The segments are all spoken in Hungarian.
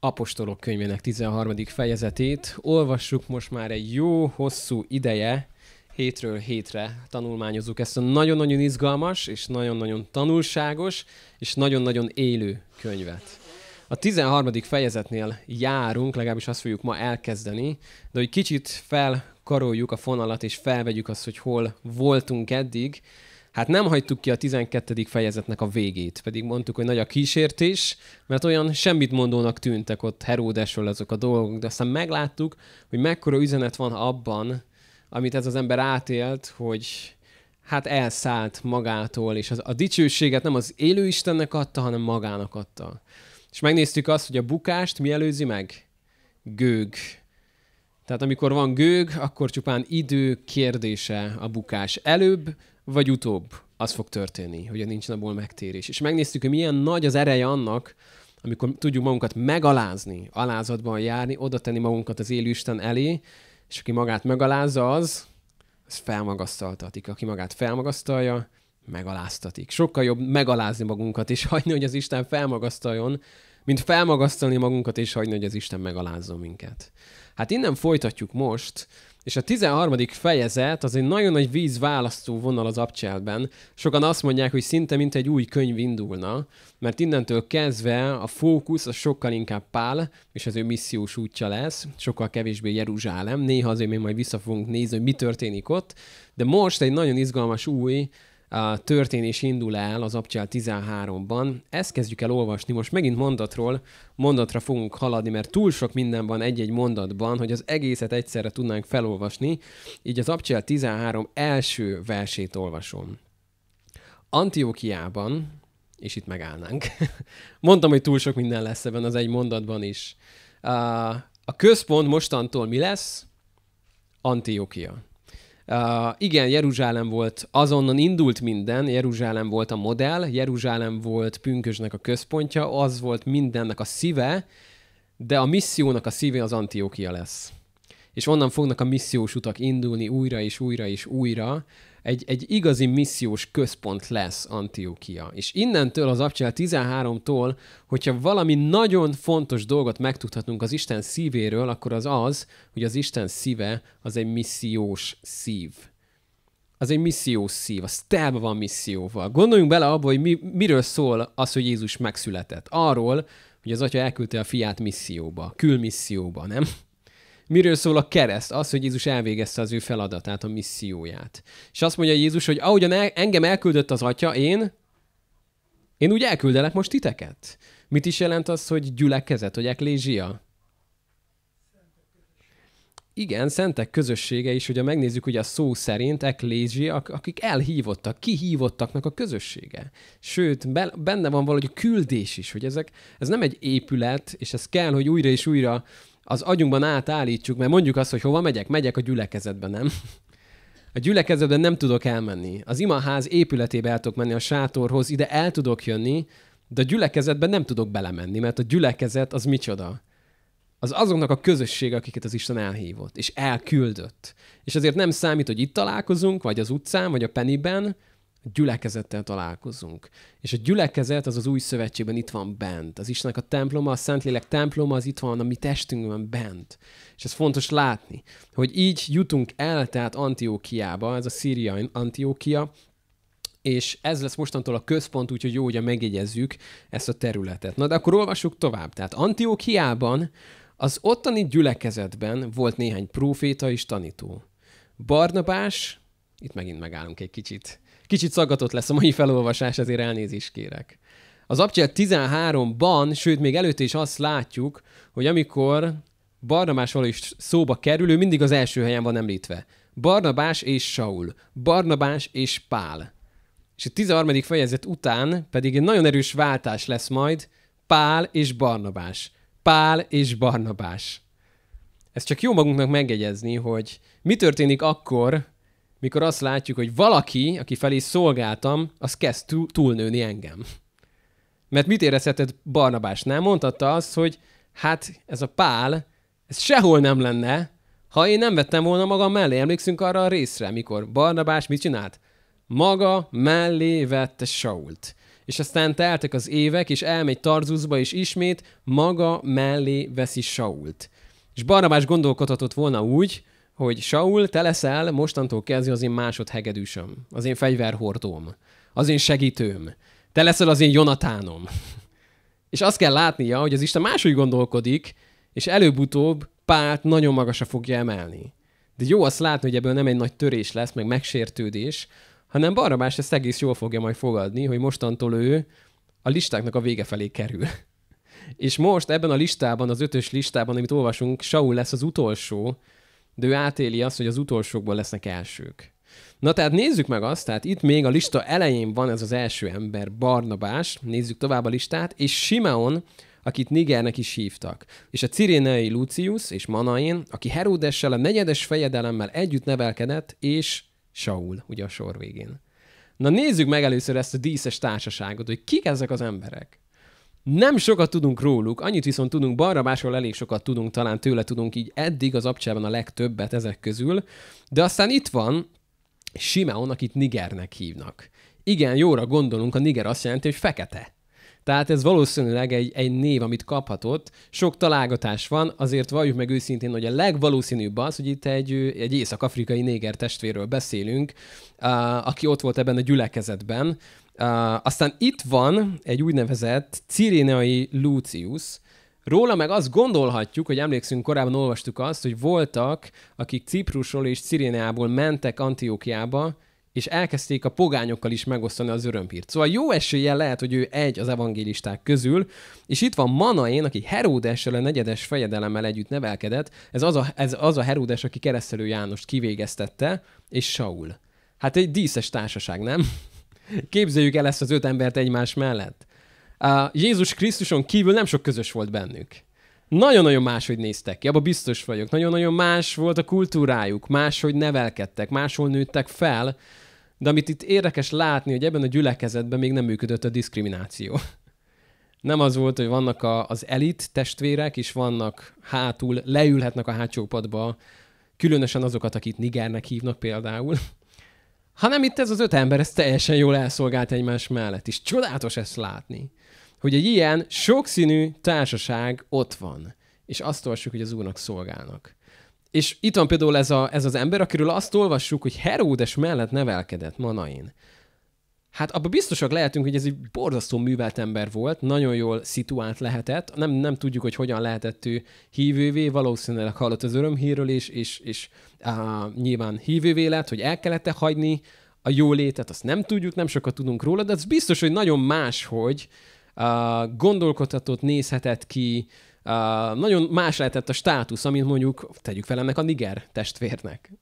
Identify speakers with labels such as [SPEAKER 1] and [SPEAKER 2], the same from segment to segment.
[SPEAKER 1] Apostolok könyvének 13. fejezetét. Olvassuk most már egy jó, hosszú ideje, hétről hétre tanulmányozunk ezt a nagyon-nagyon izgalmas, és nagyon-nagyon tanulságos, és nagyon-nagyon élő könyvet. A 13. fejezetnél járunk, legalábbis azt fogjuk ma elkezdeni, de hogy kicsit felkaroljuk a fonalat, és felvegyük azt, hogy hol voltunk eddig, Hát nem hagytuk ki a 12. fejezetnek a végét, pedig mondtuk, hogy nagy a kísértés, mert olyan semmit mondónak tűntek ott Heródesről azok a dolgok, de aztán megláttuk, hogy mekkora üzenet van abban, amit ez az ember átélt, hogy hát elszállt magától, és az, a dicsőséget nem az élő Istennek adta, hanem magának adta. És megnéztük azt, hogy a bukást mi előzi meg? Gőg. Tehát amikor van gőg, akkor csupán idő kérdése a bukás. Előbb vagy utóbb az fog történni, hogy nincs abból megtérés. És megnéztük, hogy milyen nagy az ereje annak, amikor tudjuk magunkat megalázni, alázatban járni, oda tenni magunkat az élő Isten elé, és aki magát megalázza, az, az felmagasztaltatik. Aki magát felmagasztalja, megaláztatik. Sokkal jobb megalázni magunkat, és hagyni, hogy az Isten felmagasztaljon, mint felmagasztalni magunkat, és hagyni, hogy az Isten megalázzon minket. Hát innen folytatjuk most, és a 13. fejezet az egy nagyon nagy víz választó vonal az abcselben. Sokan azt mondják, hogy szinte mint egy új könyv indulna, mert innentől kezdve a fókusz az sokkal inkább Pál, és az ő missziós útja lesz, sokkal kevésbé Jeruzsálem. Néha azért még majd vissza fogunk nézni, hogy mi történik ott, de most egy nagyon izgalmas új történés indul el az Abcsel 13-ban. Ezt kezdjük el olvasni. Most megint mondatról mondatra fogunk haladni, mert túl sok minden van egy-egy mondatban, hogy az egészet egyszerre tudnánk felolvasni. Így az Abcsel 13 első versét olvasom. Antiókiában, és itt megállnánk. Mondtam, hogy túl sok minden lesz ebben az egy mondatban is. A központ mostantól mi lesz? Antiókia. Uh, igen, Jeruzsálem volt, azonnan indult minden, Jeruzsálem volt a modell, Jeruzsálem volt pünkösnek a központja, az volt mindennek a szíve, de a missziónak a szíve az Antiókia lesz. És onnan fognak a missziós utak indulni újra és újra és újra, egy, egy igazi missziós központ lesz Antiokia. És innentől az Abcsel 13-tól, hogyha valami nagyon fontos dolgot megtudhatunk az Isten szívéről, akkor az az, hogy az Isten szíve az egy missziós szív. Az egy missziós szív, az telve van misszióval. Gondoljunk bele abba, hogy mi, miről szól az, hogy Jézus megszületett. Arról, hogy az atya elküldte a fiát misszióba, külmisszióba, nem? Miről szól a kereszt? Az, hogy Jézus elvégezte az ő feladatát, a misszióját. És azt mondja Jézus, hogy ahogyan el, engem elküldött az atya, én, én úgy elküldelek most titeket. Mit is jelent az, hogy gyülekezet, hogy eklézsia? Igen, szentek közössége is, hogyha megnézzük ugye a szó szerint, eklézsia, akik elhívottak, kihívottaknak a közössége. Sőt, benne van valahogy küldés is, hogy ezek, ez nem egy épület, és ez kell, hogy újra és újra az agyunkban átállítsuk, mert mondjuk azt, hogy hova megyek, megyek a gyülekezetbe, nem? A gyülekezetben nem tudok elmenni. Az imaház épületébe el tudok menni a sátorhoz, ide el tudok jönni, de a gyülekezetben nem tudok belemenni, mert a gyülekezet az micsoda? Az azoknak a közösség, akiket az Isten elhívott, és elküldött. És azért nem számít, hogy itt találkozunk, vagy az utcán, vagy a peniben, gyülekezettel találkozunk. És a gyülekezet az az új szövetségben itt van bent. Az Istennek a temploma, a Szentlélek temploma az itt van a mi testünkben bent. És ez fontos látni, hogy így jutunk el tehát Antiókiába, ez a Szíria Antiókia, és ez lesz mostantól a központ, úgyhogy jó, hogy megjegyezzük ezt a területet. Na de akkor olvassuk tovább. Tehát Antiókiában az ottani gyülekezetben volt néhány próféta és tanító. Barnabás, itt megint megállunk egy kicsit, Kicsit szaggatott lesz a mai felolvasás, ezért elnézést kérek. Az Abcsiat 13-ban, sőt még előtte is azt látjuk, hogy amikor Barnabás is szóba kerül, ő mindig az első helyen van említve. Barnabás és Saul. Barnabás és Pál. És a 13. fejezet után pedig egy nagyon erős váltás lesz majd Pál és Barnabás. Pál és Barnabás. Ez csak jó magunknak megjegyezni, hogy mi történik akkor, mikor azt látjuk, hogy valaki, aki felé szolgáltam, az kezd túlnőni engem. Mert mit érezheted Barnabásnál? Mondhatta azt, hogy hát ez a pál, ez sehol nem lenne, ha én nem vettem volna magam mellé. Emlékszünk arra a részre, mikor Barnabás mit csinált? Maga mellé vette Sault. És aztán teltek az évek, és elmegy Tarzuszba, és ismét maga mellé veszi Sault. És Barnabás gondolkodhatott volna úgy, hogy Saul, te leszel mostantól kezdve az én másodhegedűsöm, az én fegyverhordóm, az én segítőm. Te leszel az én Jonatánom. És azt kell látnia, hogy az Isten máshogy gondolkodik, és előbb-utóbb Pált nagyon magasra fogja emelni. De jó azt látni, hogy ebből nem egy nagy törés lesz, meg megsértődés, hanem Barnabás ezt egész jól fogja majd fogadni, hogy mostantól ő a listáknak a vége felé kerül. És most ebben a listában, az ötös listában, amit olvasunk, Saul lesz az utolsó, de ő átéli azt, hogy az utolsókból lesznek elsők. Na tehát nézzük meg azt, tehát itt még a lista elején van ez az első ember, Barnabás, nézzük tovább a listát, és Simeon, akit Nigernek is hívtak, és a ciréneai Lucius és Manain, aki Heródessel a negyedes fejedelemmel együtt nevelkedett, és Saul, ugye a sor végén. Na nézzük meg először ezt a díszes társaságot, hogy kik ezek az emberek. Nem sokat tudunk róluk, annyit viszont tudunk, Barnabásról elég sokat tudunk, talán tőle tudunk így eddig az abcsában a legtöbbet ezek közül, de aztán itt van Simeon, akit Nigernek hívnak. Igen, jóra gondolunk, a Niger azt jelenti, hogy fekete. Tehát ez valószínűleg egy, egy név, amit kaphatott. Sok találgatás van, azért valljuk meg őszintén, hogy a legvalószínűbb az, hogy itt egy, egy észak-afrikai néger testvérről beszélünk, aki ott volt ebben a gyülekezetben. Aztán itt van egy úgynevezett Ciréneai Lucius, Róla meg azt gondolhatjuk, hogy emlékszünk, korábban olvastuk azt, hogy voltak, akik Ciprusról és Ciréneából mentek Antiókiába, és elkezdték a pogányokkal is megosztani az örömhírt. Szóval jó eséllyel lehet, hogy ő egy az evangélisták közül, és itt van Manaén, aki Heródessel a negyedes fejedelemmel együtt nevelkedett, ez az a, ez az a Heródes, aki keresztelő Jánost kivégeztette, és Saul. Hát egy díszes társaság, nem? Képzeljük el ezt az öt embert egymás mellett. Uh, Jézus Krisztuson kívül nem sok közös volt bennük. Nagyon-nagyon máshogy néztek ki, abban biztos vagyok. Nagyon-nagyon más volt a kultúrájuk, máshogy nevelkedtek, máshol nőttek fel, de amit itt érdekes látni, hogy ebben a gyülekezetben még nem működött a diszkrimináció. Nem az volt, hogy vannak a, az elit testvérek, és vannak hátul, leülhetnek a hátsó padba, különösen azokat, akit Nigernek hívnak például, hanem itt ez az öt ember, ez teljesen jól elszolgált egymás mellett, és csodálatos ezt látni, hogy egy ilyen sokszínű társaság ott van, és azt olvassuk, hogy az Úrnak szolgálnak. És itt van például ez, a, ez az ember, akiről azt olvassuk, hogy Heródes mellett nevelkedett Manain. Hát abban biztosak lehetünk, hogy ez egy borzasztó művelt ember volt, nagyon jól szituált lehetett. Nem, nem tudjuk, hogy hogyan lehetett ő hívővé, valószínűleg hallott az örömhírről, és, és, és á, nyilván hívővé lett, hogy el kellett hagyni a jólétet, azt nem tudjuk, nem sokat tudunk róla, de ez biztos, hogy nagyon más, hogy uh, gondolkodhatott, nézhetett ki, nagyon más lehetett a státusz, amit mondjuk tegyük fel ennek a Niger testvérnek.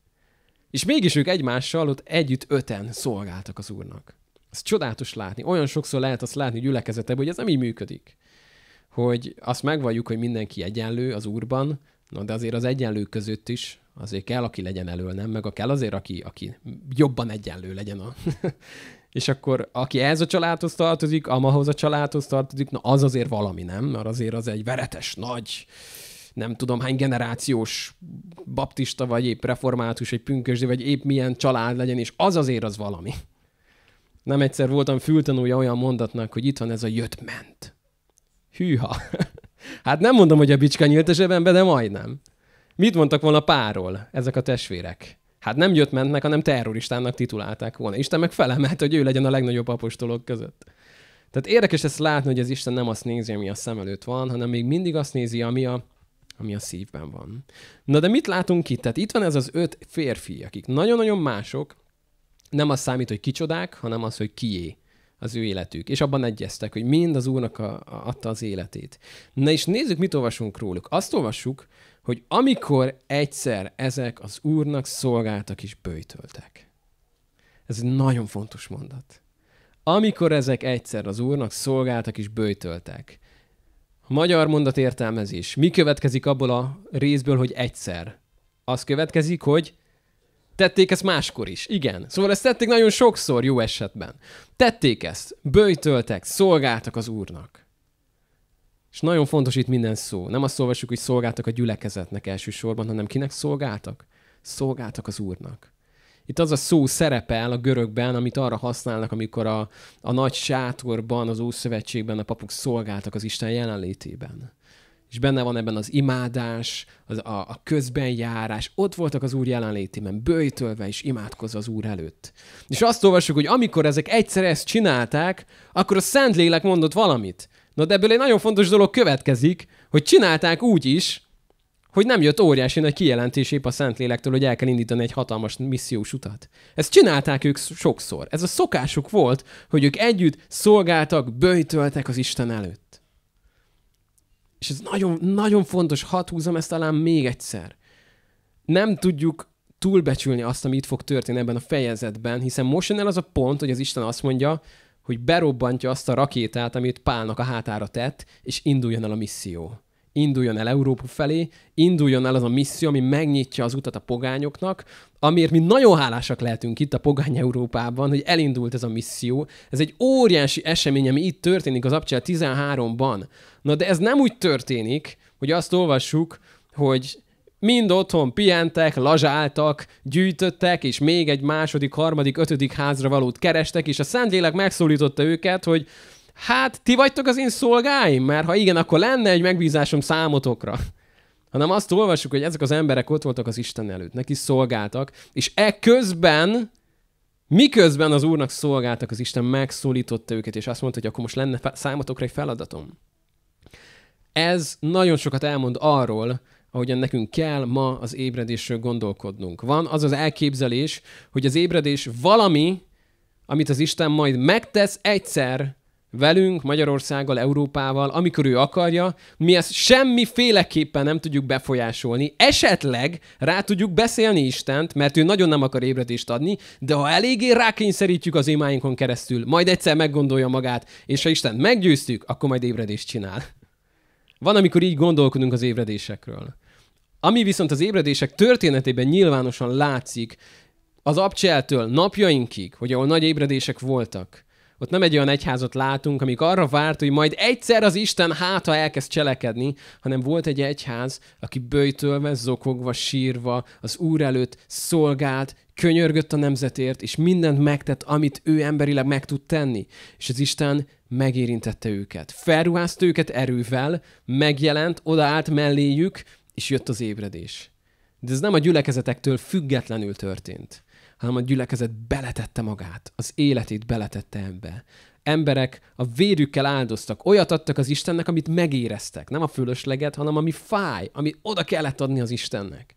[SPEAKER 1] És mégis ők egymással ott együtt öten szolgáltak az úrnak. Ez csodálatos látni. Olyan sokszor lehet azt látni gyülekezetben, hogy ez nem így működik. Hogy azt megvalljuk, hogy mindenki egyenlő az úrban, na de azért az egyenlő között is azért kell, aki legyen elől, nem? Meg a kell azért, aki, aki jobban egyenlő legyen. A és akkor aki ez a családhoz tartozik, amahoz a családhoz tartozik, na az azért valami, nem? Mert azért az egy veretes, nagy, nem tudom hány generációs baptista, vagy épp református, vagy pünkösdi, vagy épp milyen család legyen, és az azért az valami. Nem egyszer voltam fültanúja olyan mondatnak, hogy itt van ez a jött-ment. Hűha. hát nem mondom, hogy a bicska nyílt a zsebembe, de majdnem. Mit mondtak volna páról ezek a testvérek? Hát nem jött mentnek, hanem terroristának titulálták volna. Isten meg felemelt, hogy ő legyen a legnagyobb apostolok között. Tehát érdekes ezt látni, hogy az Isten nem azt nézi, ami a szem előtt van, hanem még mindig azt nézi, ami a, ami a szívben van. Na de mit látunk itt? Tehát itt van ez az öt férfi, akik nagyon-nagyon mások, nem az számít, hogy kicsodák, hanem az, hogy kié az ő életük. És abban egyeztek, hogy mind az Úrnak a, a, adta az életét. Na és nézzük, mit olvasunk róluk. Azt olvassuk, hogy amikor egyszer ezek az Úrnak szolgáltak és bőjtöltek. Ez egy nagyon fontos mondat. Amikor ezek egyszer az Úrnak szolgáltak és bőjtöltek. A magyar mondat értelmezés. Mi következik abból a részből, hogy egyszer? Az következik, hogy Tették ezt máskor is, igen. Szóval ezt tették nagyon sokszor, jó esetben. Tették ezt, bőjtöltek, szolgáltak az Úrnak. És nagyon fontos itt minden szó. Nem azt olvassuk, hogy szolgáltak a gyülekezetnek elsősorban, hanem kinek szolgáltak? Szolgáltak az Úrnak. Itt az a szó szerepel a görögben, amit arra használnak, amikor a, a nagy sátorban, az Ószövetségben a papok szolgáltak az Isten jelenlétében. És benne van ebben az imádás, az, a, a közbenjárás. Ott voltak az Úr jelenlétében, bőjtölve és imádkozva az Úr előtt. És azt olvassuk, hogy amikor ezek egyszer ezt csinálták, akkor a Szentlélek mondott valamit. Na de ebből egy nagyon fontos dolog következik, hogy csinálták úgy is, hogy nem jött óriási nagy kijelentés épp a Szentlélektől, hogy el kell indítani egy hatalmas missziós utat. Ezt csinálták ők sokszor. Ez a szokásuk volt, hogy ők együtt szolgáltak, bőjtöltek az Isten előtt. És ez nagyon, nagyon fontos, hadd húzom ezt talán még egyszer. Nem tudjuk túlbecsülni azt, ami itt fog történni ebben a fejezetben, hiszen most jön el az a pont, hogy az Isten azt mondja, hogy berobbantja azt a rakétát, amit Pálnak a hátára tett, és induljon el a misszió induljon el Európa felé, induljon el az a misszió, ami megnyitja az utat a pogányoknak, amiért mi nagyon hálásak lehetünk itt a pogány Európában, hogy elindult ez a misszió. Ez egy óriási esemény, ami itt történik az Abcsel 13-ban. Na de ez nem úgy történik, hogy azt olvassuk, hogy mind otthon pihentek, lazsáltak, gyűjtöttek, és még egy második, harmadik, ötödik házra valót kerestek, és a Szentlélek megszólította őket, hogy hát ti vagytok az én szolgáim? Mert ha igen, akkor lenne egy megbízásom számotokra. Hanem azt olvassuk, hogy ezek az emberek ott voltak az Isten előtt, neki szolgáltak, és e közben, miközben az Úrnak szolgáltak, az Isten megszólította őket, és azt mondta, hogy akkor most lenne számotokra egy feladatom. Ez nagyon sokat elmond arról, ahogyan nekünk kell ma az ébredésről gondolkodnunk. Van az az elképzelés, hogy az ébredés valami, amit az Isten majd megtesz egyszer, velünk, Magyarországgal, Európával, amikor ő akarja, mi ezt semmiféleképpen nem tudjuk befolyásolni. Esetleg rá tudjuk beszélni Istent, mert ő nagyon nem akar ébredést adni, de ha eléggé rákényszerítjük az imáinkon keresztül, majd egyszer meggondolja magát, és ha Isten meggyőztük, akkor majd ébredést csinál. Van, amikor így gondolkodunk az ébredésekről. Ami viszont az ébredések történetében nyilvánosan látszik, az abcseltől napjainkig, hogy ahol nagy ébredések voltak, ott nem egy olyan egyházat látunk, amik arra várt, hogy majd egyszer az Isten háta elkezd cselekedni, hanem volt egy egyház, aki bőjtölve, zokogva, sírva, az Úr előtt szolgált, könyörgött a nemzetért, és mindent megtett, amit ő emberileg meg tud tenni. És az Isten megérintette őket. Felruházta őket erővel, megjelent, odaállt melléjük, és jött az ébredés. De ez nem a gyülekezetektől függetlenül történt hanem a gyülekezet beletette magát, az életét beletette ebbe. Emberek a vérükkel áldoztak, olyat adtak az Istennek, amit megéreztek. Nem a fölösleget, hanem ami fáj, ami oda kellett adni az Istennek.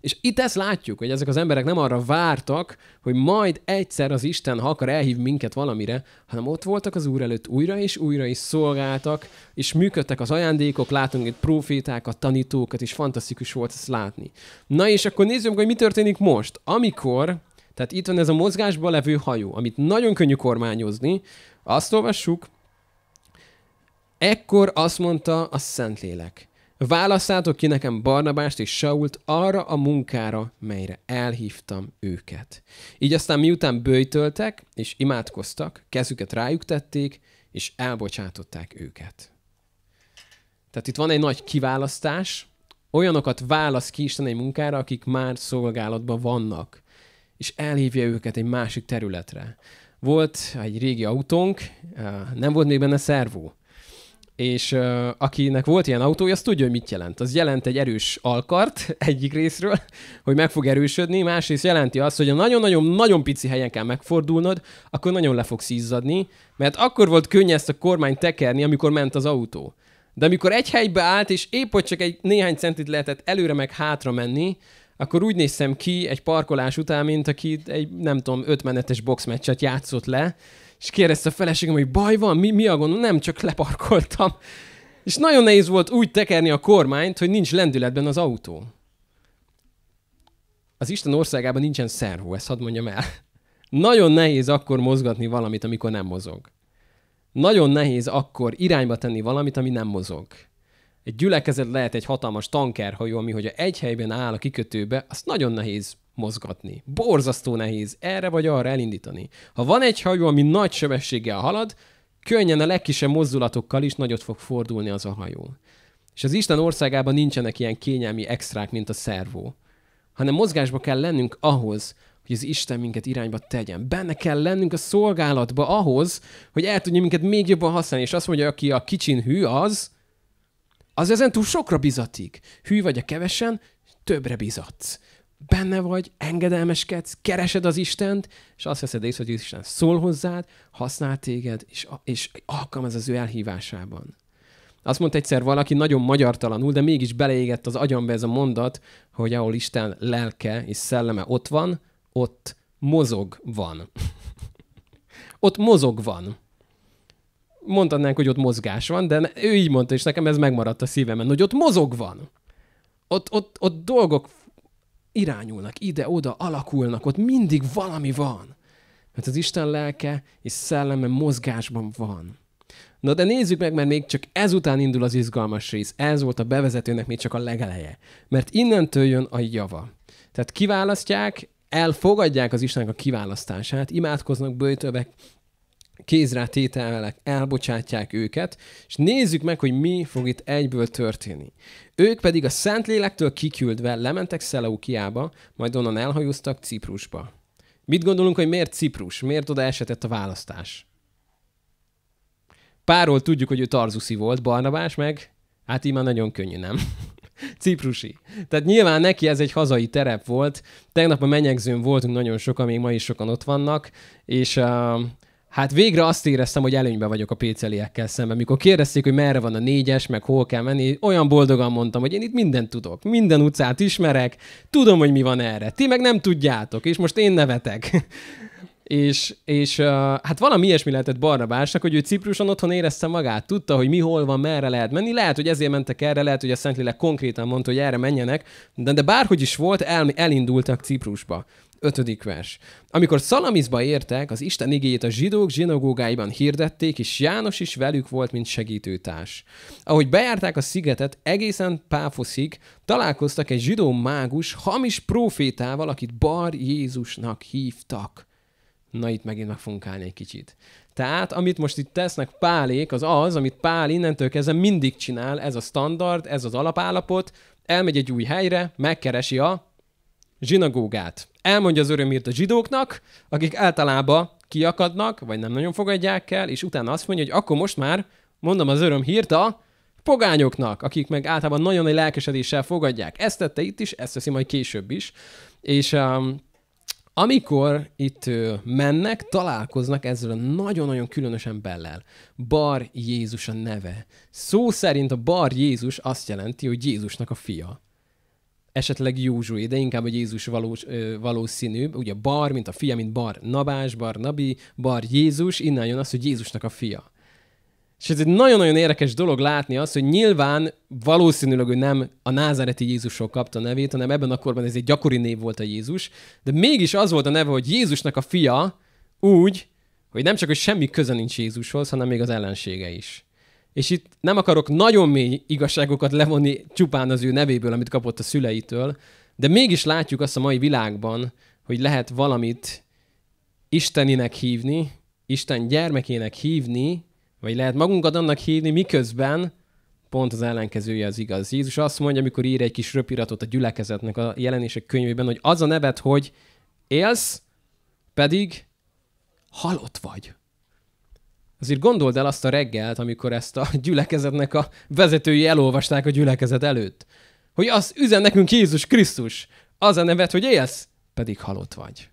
[SPEAKER 1] És itt ezt látjuk, hogy ezek az emberek nem arra vártak, hogy majd egyszer az Isten, ha akar elhív minket valamire, hanem ott voltak az Úr előtt újra és újra is szolgáltak, és működtek az ajándékok, látunk itt profétákat, tanítókat, és fantasztikus volt ezt látni. Na és akkor nézzük, hogy mi történik most. Amikor, tehát itt van ez a mozgásban levő hajó, amit nagyon könnyű kormányozni, azt olvassuk, ekkor azt mondta a Szentlélek, Válasszátok ki nekem Barnabást és Sault arra a munkára, melyre elhívtam őket. Így aztán miután bőjtöltek és imádkoztak, kezüket rájuk tették, és elbocsátották őket. Tehát itt van egy nagy kiválasztás, olyanokat válasz ki Isten egy munkára, akik már szolgálatban vannak, és elhívja őket egy másik területre. Volt egy régi autónk, nem volt még benne szervó és uh, akinek volt ilyen autója, az tudja, hogy mit jelent. Az jelent egy erős alkart egyik részről, hogy meg fog erősödni, másrészt jelenti azt, hogy a nagyon-nagyon-nagyon pici helyen kell megfordulnod, akkor nagyon le fogsz izzadni, mert akkor volt könnyű ezt a kormány tekerni, amikor ment az autó. De amikor egy helybe állt, és épp hogy csak egy néhány centit lehetett előre meg hátra menni, akkor úgy néztem ki egy parkolás után, mint aki egy, nem tudom, ötmenetes boxmeccset játszott le, és kérdezte a feleségem, hogy baj van, mi, mi a gond? Nem, csak leparkoltam. És nagyon nehéz volt úgy tekerni a kormányt, hogy nincs lendületben az autó. Az Isten országában nincsen szervó, ezt hadd mondjam el. Nagyon nehéz akkor mozgatni valamit, amikor nem mozog. Nagyon nehéz akkor irányba tenni valamit, ami nem mozog. Egy gyülekezet lehet egy hatalmas tankerhajó, ami hogyha egy helyben áll a kikötőbe, azt nagyon nehéz mozgatni. Borzasztó nehéz erre vagy arra elindítani. Ha van egy hajó, ami nagy sebességgel halad, könnyen a legkisebb mozdulatokkal is nagyot fog fordulni az a hajó. És az Isten országában nincsenek ilyen kényelmi extrák, mint a szervó. Hanem mozgásba kell lennünk ahhoz, hogy az Isten minket irányba tegyen. Benne kell lennünk a szolgálatba ahhoz, hogy el tudja minket még jobban használni. És azt mondja, aki a kicsin hű, az, az ezen túl sokra bizatik. Hű vagy a kevesen, többre bizatsz. Benne vagy, engedelmeskedsz, keresed az Istent, és azt veszed észre, hogy Isten szól hozzád, használ téged, és, és alkalmaz az ő elhívásában. Azt mondta egyszer valaki nagyon magyartalanul, de mégis beleégett az agyamba ez a mondat, hogy ahol Isten lelke és szelleme ott van, ott mozog van. ott mozog van. Mondhatnánk, hogy ott mozgás van, de ő így mondta, és nekem ez megmaradt a szívemen, hogy ott mozog van. Ott, ott, ott dolgok irányulnak ide-oda, alakulnak, ott mindig valami van. Mert az Isten lelke és szelleme mozgásban van. Na de nézzük meg, mert még csak ezután indul az izgalmas rész. Ez volt a bevezetőnek még csak a legeleje. Mert innentől jön a java. Tehát kiválasztják, elfogadják az Istennek a kiválasztását, imádkoznak bőjtövek, kézrá tételek, elbocsátják őket, és nézzük meg, hogy mi fog itt egyből történni. Ők pedig a Szentlélektől kiküldve lementek Szeleukiába, majd onnan elhajóztak Ciprusba. Mit gondolunk, hogy miért Ciprus? Miért oda esetett a választás? Párról tudjuk, hogy ő Tarzuszi volt, Barnabás meg, hát így már nagyon könnyű, nem? Ciprusi. Tehát nyilván neki ez egy hazai terep volt. Tegnap a menyegzőn voltunk nagyon sokan, még ma is sokan ott vannak, és uh, Hát végre azt éreztem, hogy előnyben vagyok a péceliekkel szemben. Mikor kérdezték, hogy merre van a négyes, meg hol kell menni, olyan boldogan mondtam, hogy én itt mindent tudok. Minden utcát ismerek, tudom, hogy mi van erre. Ti meg nem tudjátok, és most én nevetek. és, és uh, hát valami ilyesmi lehetett Barnabásnak, hogy ő Cipruson otthon érezte magát, tudta, hogy mi hol van, merre lehet menni. Lehet, hogy ezért mentek erre, lehet, hogy a Szentlélek konkrétan mondta, hogy erre menjenek, de, de bárhogy is volt, el, elindultak Ciprusba. Ötödik vers. Amikor Szalamizba értek, az Isten igéjét a zsidók zsinagógáiban hirdették, és János is velük volt, mint segítőtárs. Ahogy bejárták a szigetet, egészen Páfoszig találkoztak egy zsidó mágus, hamis profétával, akit Bar Jézusnak hívtak. Na itt megint meg fogunk állni egy kicsit. Tehát, amit most itt tesznek Pálék, az az, amit Pál innentől kezdve mindig csinál, ez a standard, ez az alapállapot, elmegy egy új helyre, megkeresi a zsinagógát. Elmondja az örömírt a zsidóknak, akik általában kiakadnak, vagy nem nagyon fogadják el, és utána azt mondja, hogy akkor most már mondom az öröm hírt a pogányoknak, akik meg általában nagyon nagy lelkesedéssel fogadják. Ezt tette itt is, ezt teszi majd később is. És um, amikor itt uh, mennek, találkoznak ezzel a nagyon-nagyon különös emberrel. Bar Jézus a neve. Szó szerint a Bar Jézus azt jelenti, hogy Jézusnak a fia esetleg Józsué, de inkább a Jézus valós, ö, valószínűbb. Ugye Bar, mint a fia, mint Bar Nabás, Bar Nabi, Bar Jézus, innen jön az, hogy Jézusnak a fia. És ez egy nagyon-nagyon érdekes dolog látni azt, hogy nyilván valószínűleg ő nem a názáreti Jézusról kapta a nevét, hanem ebben a korban ez egy gyakori név volt a Jézus, de mégis az volt a neve, hogy Jézusnak a fia úgy, hogy nem csak, hogy semmi köze nincs Jézushoz, hanem még az ellensége is. És itt nem akarok nagyon mély igazságokat levonni csupán az ő nevéből, amit kapott a szüleitől, de mégis látjuk azt a mai világban, hogy lehet valamit Isteninek hívni, Isten gyermekének hívni, vagy lehet magunkat annak hívni, miközben pont az ellenkezője az igaz. Jézus azt mondja, amikor ír egy kis röpiratot a gyülekezetnek a jelenések könyvében, hogy az a neved, hogy élsz, pedig halott vagy. Azért gondold el azt a reggelt, amikor ezt a gyülekezetnek a vezetői elolvasták a gyülekezet előtt. Hogy az üzen nekünk Jézus Krisztus, az a nevet, hogy élsz, pedig halott vagy.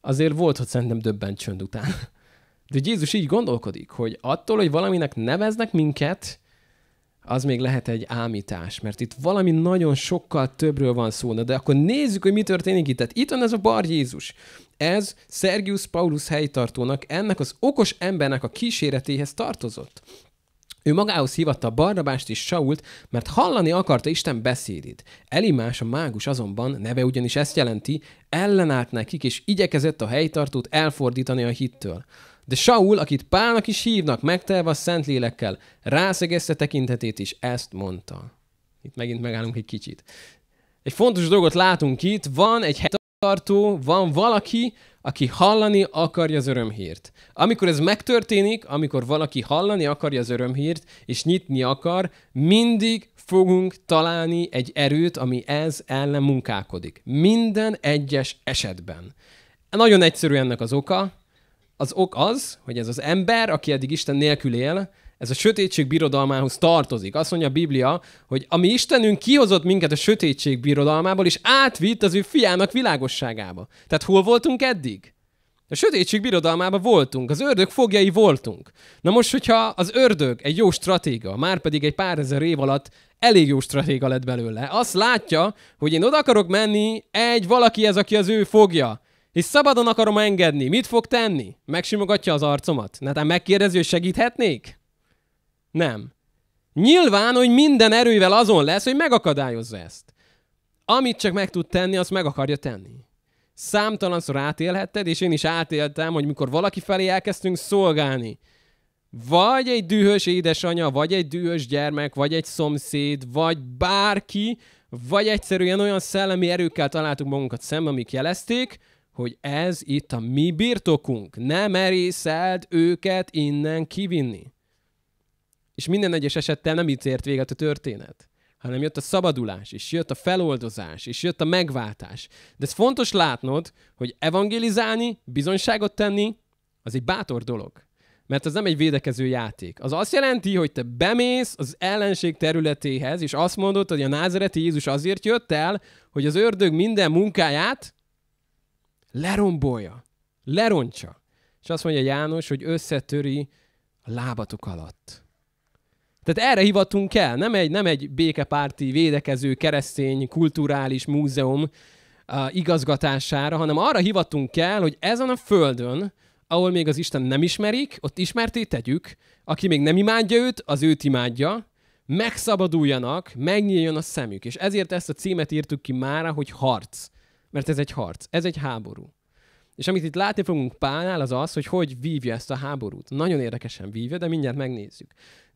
[SPEAKER 1] Azért volt, hogy szerintem döbbent csönd után. De Jézus így gondolkodik, hogy attól, hogy valaminek neveznek minket, az még lehet egy ámítás, mert itt valami nagyon sokkal többről van szó. De akkor nézzük, hogy mi történik itt. Tehát itt van ez a bar Jézus. Ez Sergius Paulus helytartónak, ennek az okos embernek a kíséretéhez tartozott. Ő magához hívatta Barnabást és Sault, mert hallani akarta Isten beszédét. Elimás a mágus azonban, neve ugyanis ezt jelenti, ellenállt nekik, és igyekezett a helytartót elfordítani a hittől. De Saul, akit Pálnak is hívnak, megtelve a Szentlélekkel, rászegezte tekintetét is, ezt mondta. Itt megint megállunk egy kicsit. Egy fontos dolgot látunk itt, van egy tartó, van valaki, aki hallani akarja az örömhírt. Amikor ez megtörténik, amikor valaki hallani akarja az örömhírt, és nyitni akar, mindig fogunk találni egy erőt, ami ez ellen munkálkodik. Minden egyes esetben. Nagyon egyszerű ennek az oka. Az ok az, hogy ez az ember, aki eddig Isten nélkül él, ez a sötétség birodalmához tartozik. Azt mondja a Biblia, hogy ami Istenünk kihozott minket a sötétség birodalmából, és átvitt az ő fiának világosságába. Tehát hol voltunk eddig? A sötétség birodalmában voltunk, az ördög fogjai voltunk. Na most, hogyha az ördög egy jó stratéga, már pedig egy pár ezer év alatt elég jó stratéga lett belőle, azt látja, hogy én oda akarok menni egy valaki ez, aki az ő fogja, és szabadon akarom engedni. Mit fog tenni? Megsimogatja az arcomat? Netán megkérdezi, hogy segíthetnék? Nem. Nyilván, hogy minden erővel azon lesz, hogy megakadályozza ezt. Amit csak meg tud tenni, azt meg akarja tenni. Számtalanszor átélhetted, és én is átéltem, hogy mikor valaki felé elkezdtünk szolgálni, vagy egy dühös édesanyja, vagy egy dühös gyermek, vagy egy szomszéd, vagy bárki, vagy egyszerűen olyan szellemi erőkkel találtuk magunkat szemben, amik jelezték, hogy ez itt a mi birtokunk. Nem merészeld őket innen kivinni. És minden egyes esettel nem itt ért véget a történet, hanem jött a szabadulás, és jött a feloldozás, és jött a megváltás. De ez fontos látnod, hogy evangelizálni, bizonyságot tenni, az egy bátor dolog. Mert az nem egy védekező játék. Az azt jelenti, hogy te bemész az ellenség területéhez, és azt mondod, hogy a názereti Jézus azért jött el, hogy az ördög minden munkáját lerombolja, lerontsa. És azt mondja János, hogy összetöri a lábatok alatt. Tehát erre hivatunk el, nem egy, nem egy békepárti, védekező, keresztény, kulturális múzeum uh, igazgatására, hanem arra hivatunk el, hogy ezen a földön, ahol még az Isten nem ismerik, ott ismerté tegyük, aki még nem imádja őt, az őt imádja, megszabaduljanak, megnyíljon a szemük. És ezért ezt a címet írtuk ki mára, hogy harc. Mert ez egy harc, ez egy háború. És amit itt látni fogunk Pálnál, az az, hogy hogy vívja ezt a háborút. Nagyon érdekesen vívja, de mindjárt megnézzük.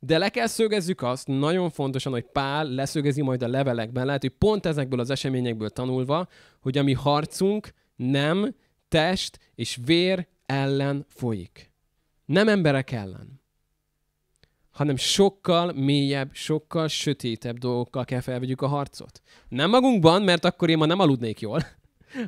[SPEAKER 1] De le kell szögezzük azt, nagyon fontosan, hogy Pál leszögezi majd a levelekben, lehet, hogy pont ezekből az eseményekből tanulva, hogy a mi harcunk nem test és vér ellen folyik. Nem emberek ellen hanem sokkal mélyebb, sokkal sötétebb dolgokkal kell felvegyük a harcot. Nem magunkban, mert akkor én ma nem aludnék jól,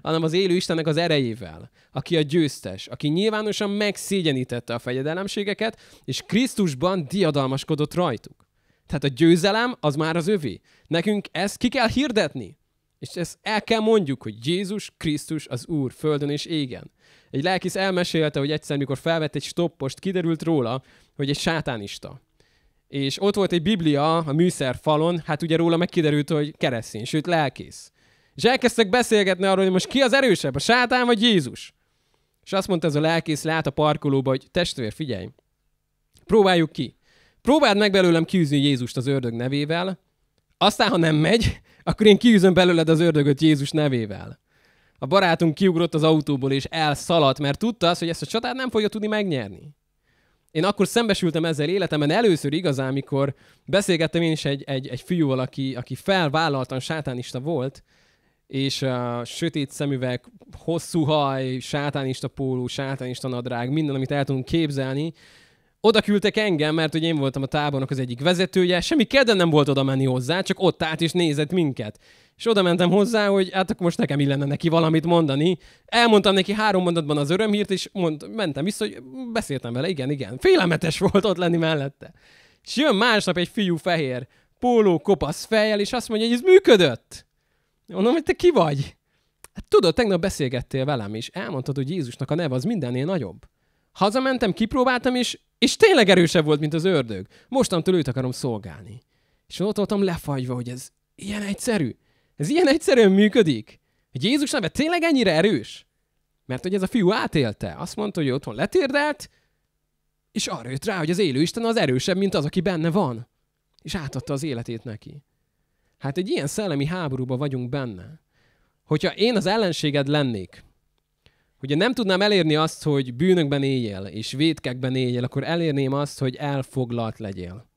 [SPEAKER 1] hanem az élő Istennek az erejével, aki a győztes, aki nyilvánosan megszégyenítette a fegyedelemségeket, és Krisztusban diadalmaskodott rajtuk. Tehát a győzelem az már az övé. Nekünk ezt ki kell hirdetni. És ezt el kell mondjuk, hogy Jézus Krisztus az Úr, földön és égen. Egy lelkész elmesélte, hogy egyszer, mikor felvett egy stoppost, kiderült róla, hogy egy sátánista. És ott volt egy biblia a műszer falon, hát ugye róla megkiderült, hogy keresztény, sőt lelkész. És elkezdtek beszélgetni arról, hogy most ki az erősebb, a sátán vagy Jézus. És azt mondta ez a lelkész, lát a parkolóba, hogy testvér, figyelj, próbáljuk ki. Próbáld meg belőlem kiűzni Jézust az ördög nevével, aztán, ha nem megy, akkor én kiűzöm belőled az ördögöt Jézus nevével. A barátunk kiugrott az autóból és elszaladt, mert tudta azt, hogy ezt a csatát nem fogja tudni megnyerni. Én akkor szembesültem ezzel életemben először igazán, amikor beszélgettem én is egy, egy, egy fiúval, aki, aki felvállaltan sátánista volt, és a sötét szemüveg, hosszú haj, sátánista póló, sátánista nadrág, minden, amit el tudunk képzelni. Oda küldtek engem, mert hogy én voltam a tábornak az egyik vezetője, semmi kedven nem volt oda menni hozzá, csak ott állt és nézett minket. És oda mentem hozzá, hogy hát akkor most nekem illene neki valamit mondani. Elmondtam neki három mondatban az örömhírt, és mond, mentem vissza, hogy beszéltem vele, igen, igen. Félelmetes volt ott lenni mellette. És jön másnap egy fiú fehér, póló, kopasz fejjel, és azt mondja, hogy ez működött. Mondom, hogy te ki vagy? Hát tudod, tegnap beszélgettél velem, és elmondtad, hogy Jézusnak a neve az mindennél nagyobb. Hazamentem, kipróbáltam, és, és tényleg erősebb volt, mint az ördög. Mostantól őt akarom szolgálni. És ott voltam lefagyva, hogy ez ilyen egyszerű. Ez ilyen egyszerűen működik. Hogy Jézus neve tényleg ennyire erős? Mert hogy ez a fiú átélte. Azt mondta, hogy otthon letérdelt, és arra jött rá, hogy az élő Isten az erősebb, mint az, aki benne van. És átadta az életét neki. Hát egy ilyen szellemi háborúba vagyunk benne. Hogyha én az ellenséged lennék, hogyha nem tudnám elérni azt, hogy bűnökben éljél, és vétkekben éljél, akkor elérném azt, hogy elfoglalt legyél.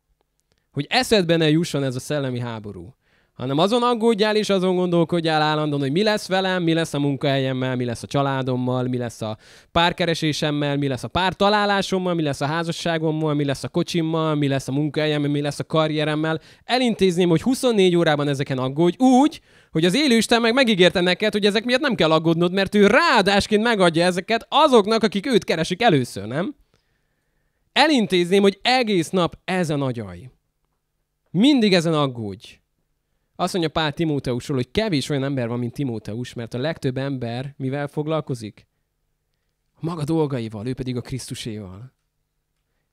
[SPEAKER 1] Hogy eszedbe ne jusson ez a szellemi háború, hanem azon aggódjál és azon gondolkodjál állandóan, hogy mi lesz velem, mi lesz a munkahelyemmel, mi lesz a családommal, mi lesz a párkeresésemmel, mi lesz a pártalálásommal, mi lesz a házasságommal, mi lesz a kocsimmal, mi lesz a munkahelyemmel, mi lesz a karrieremmel. Elintézném, hogy 24 órában ezeken aggódj úgy, hogy az élőisten meg megígérte neked, hogy ezek miatt nem kell aggódnod, mert ő ráadásként megadja ezeket azoknak, akik őt keresik először, nem? Elintézném, hogy egész nap ez a nagyaj. Mindig ezen aggódj. Azt mondja Pál Timóteusról, hogy kevés olyan ember van, mint Timóteus, mert a legtöbb ember mivel foglalkozik? A maga dolgaival, ő pedig a Krisztuséval.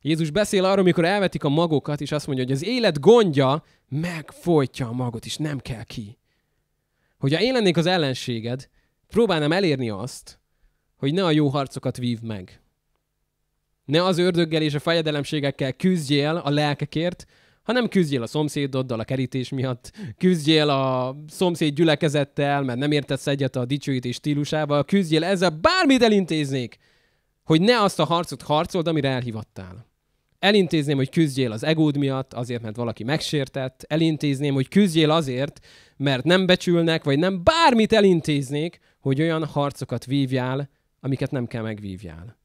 [SPEAKER 1] Jézus beszél arról, mikor elvetik a magokat, és azt mondja, hogy az élet gondja megfojtja a magot, és nem kell ki. Hogyha én lennék az ellenséged, próbálnám elérni azt, hogy ne a jó harcokat vív meg. Ne az ördöggel és a fejedelemségekkel küzdjél a lelkekért, hanem küzdjél a szomszédoddal a kerítés miatt, küzdjél a szomszéd gyülekezettel, mert nem értesz egyet a dicsőítés stílusával, küzdjél ezzel, bármit elintéznék, hogy ne azt a harcot harcold, amire elhivattál. Elintézném, hogy küzdjél az egód miatt, azért, mert valaki megsértett. Elintézném, hogy küzdjél azért, mert nem becsülnek, vagy nem bármit elintéznék, hogy olyan harcokat vívjál, amiket nem kell megvívjál.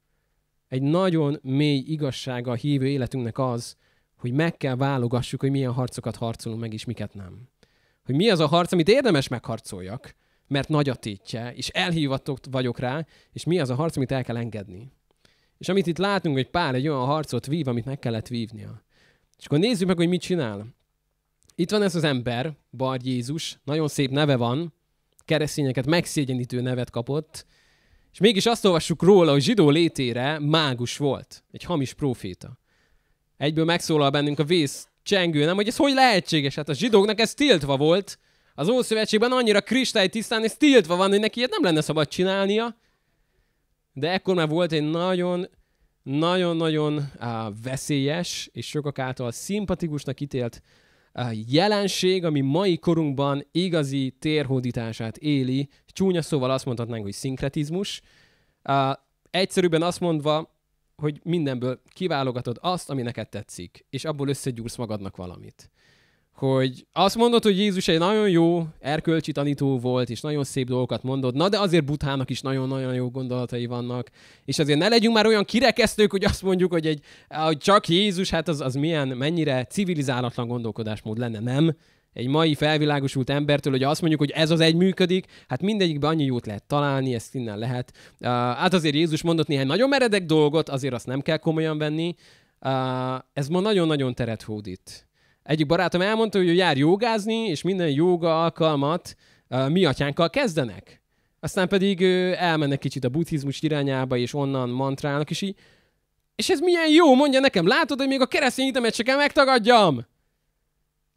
[SPEAKER 1] Egy nagyon mély igazsága a hívő életünknek az, hogy meg kell válogassuk, hogy milyen harcokat harcolunk meg, és miket nem. Hogy mi az a harc, amit érdemes megharcoljak, mert nagy a tétje, és elhívatott vagyok rá, és mi az a harc, amit el kell engedni. És amit itt látunk, hogy pár egy olyan harcot vív, amit meg kellett vívnia. És akkor nézzük meg, hogy mit csinál. Itt van ez az ember, Bar Jézus, nagyon szép neve van, keresztényeket megszégyenítő nevet kapott, és mégis azt olvassuk róla, hogy zsidó létére mágus volt, egy hamis proféta egyből megszólal bennünk a vész csengő, nem, hogy ez hogy lehetséges? Hát a zsidóknak ez tiltva volt. Az Ószövetségben annyira tisztán, ez tiltva van, hogy neki ilyet nem lenne szabad csinálnia. De ekkor már volt egy nagyon, nagyon-nagyon uh, veszélyes és sokak által szimpatikusnak ítélt uh, jelenség, ami mai korunkban igazi térhódítását éli. Csúnya szóval azt mondhatnánk, hogy szinkretizmus. Uh, egyszerűbben azt mondva, hogy mindenből kiválogatod azt, ami neked tetszik, és abból összegyúrsz magadnak valamit. Hogy azt mondod, hogy Jézus egy nagyon jó erkölcsi tanító volt, és nagyon szép dolgokat mondod, na de azért Butának is nagyon-nagyon jó gondolatai vannak, és azért ne legyünk már olyan kirekesztők, hogy azt mondjuk, hogy, egy, hogy csak Jézus, hát az, az milyen, mennyire civilizálatlan gondolkodásmód lenne, nem? Egy mai felvilágosult embertől, hogy azt mondjuk, hogy ez az egy működik, hát mindegyikben annyi jót lehet találni, ezt innen lehet. Uh, hát azért Jézus mondott néhány nagyon meredek dolgot, azért azt nem kell komolyan venni. Uh, ez ma nagyon-nagyon teret hódít. Egyik barátom elmondta, hogy ő jár jogázni, és minden joga alkalmat uh, mi atyánkkal kezdenek. Aztán pedig uh, elmennek kicsit a buddhizmus irányába, és onnan mantrálnak, és így, és ez milyen jó, mondja nekem, látod, hogy még a keresztény itemet se kell megtagadjam?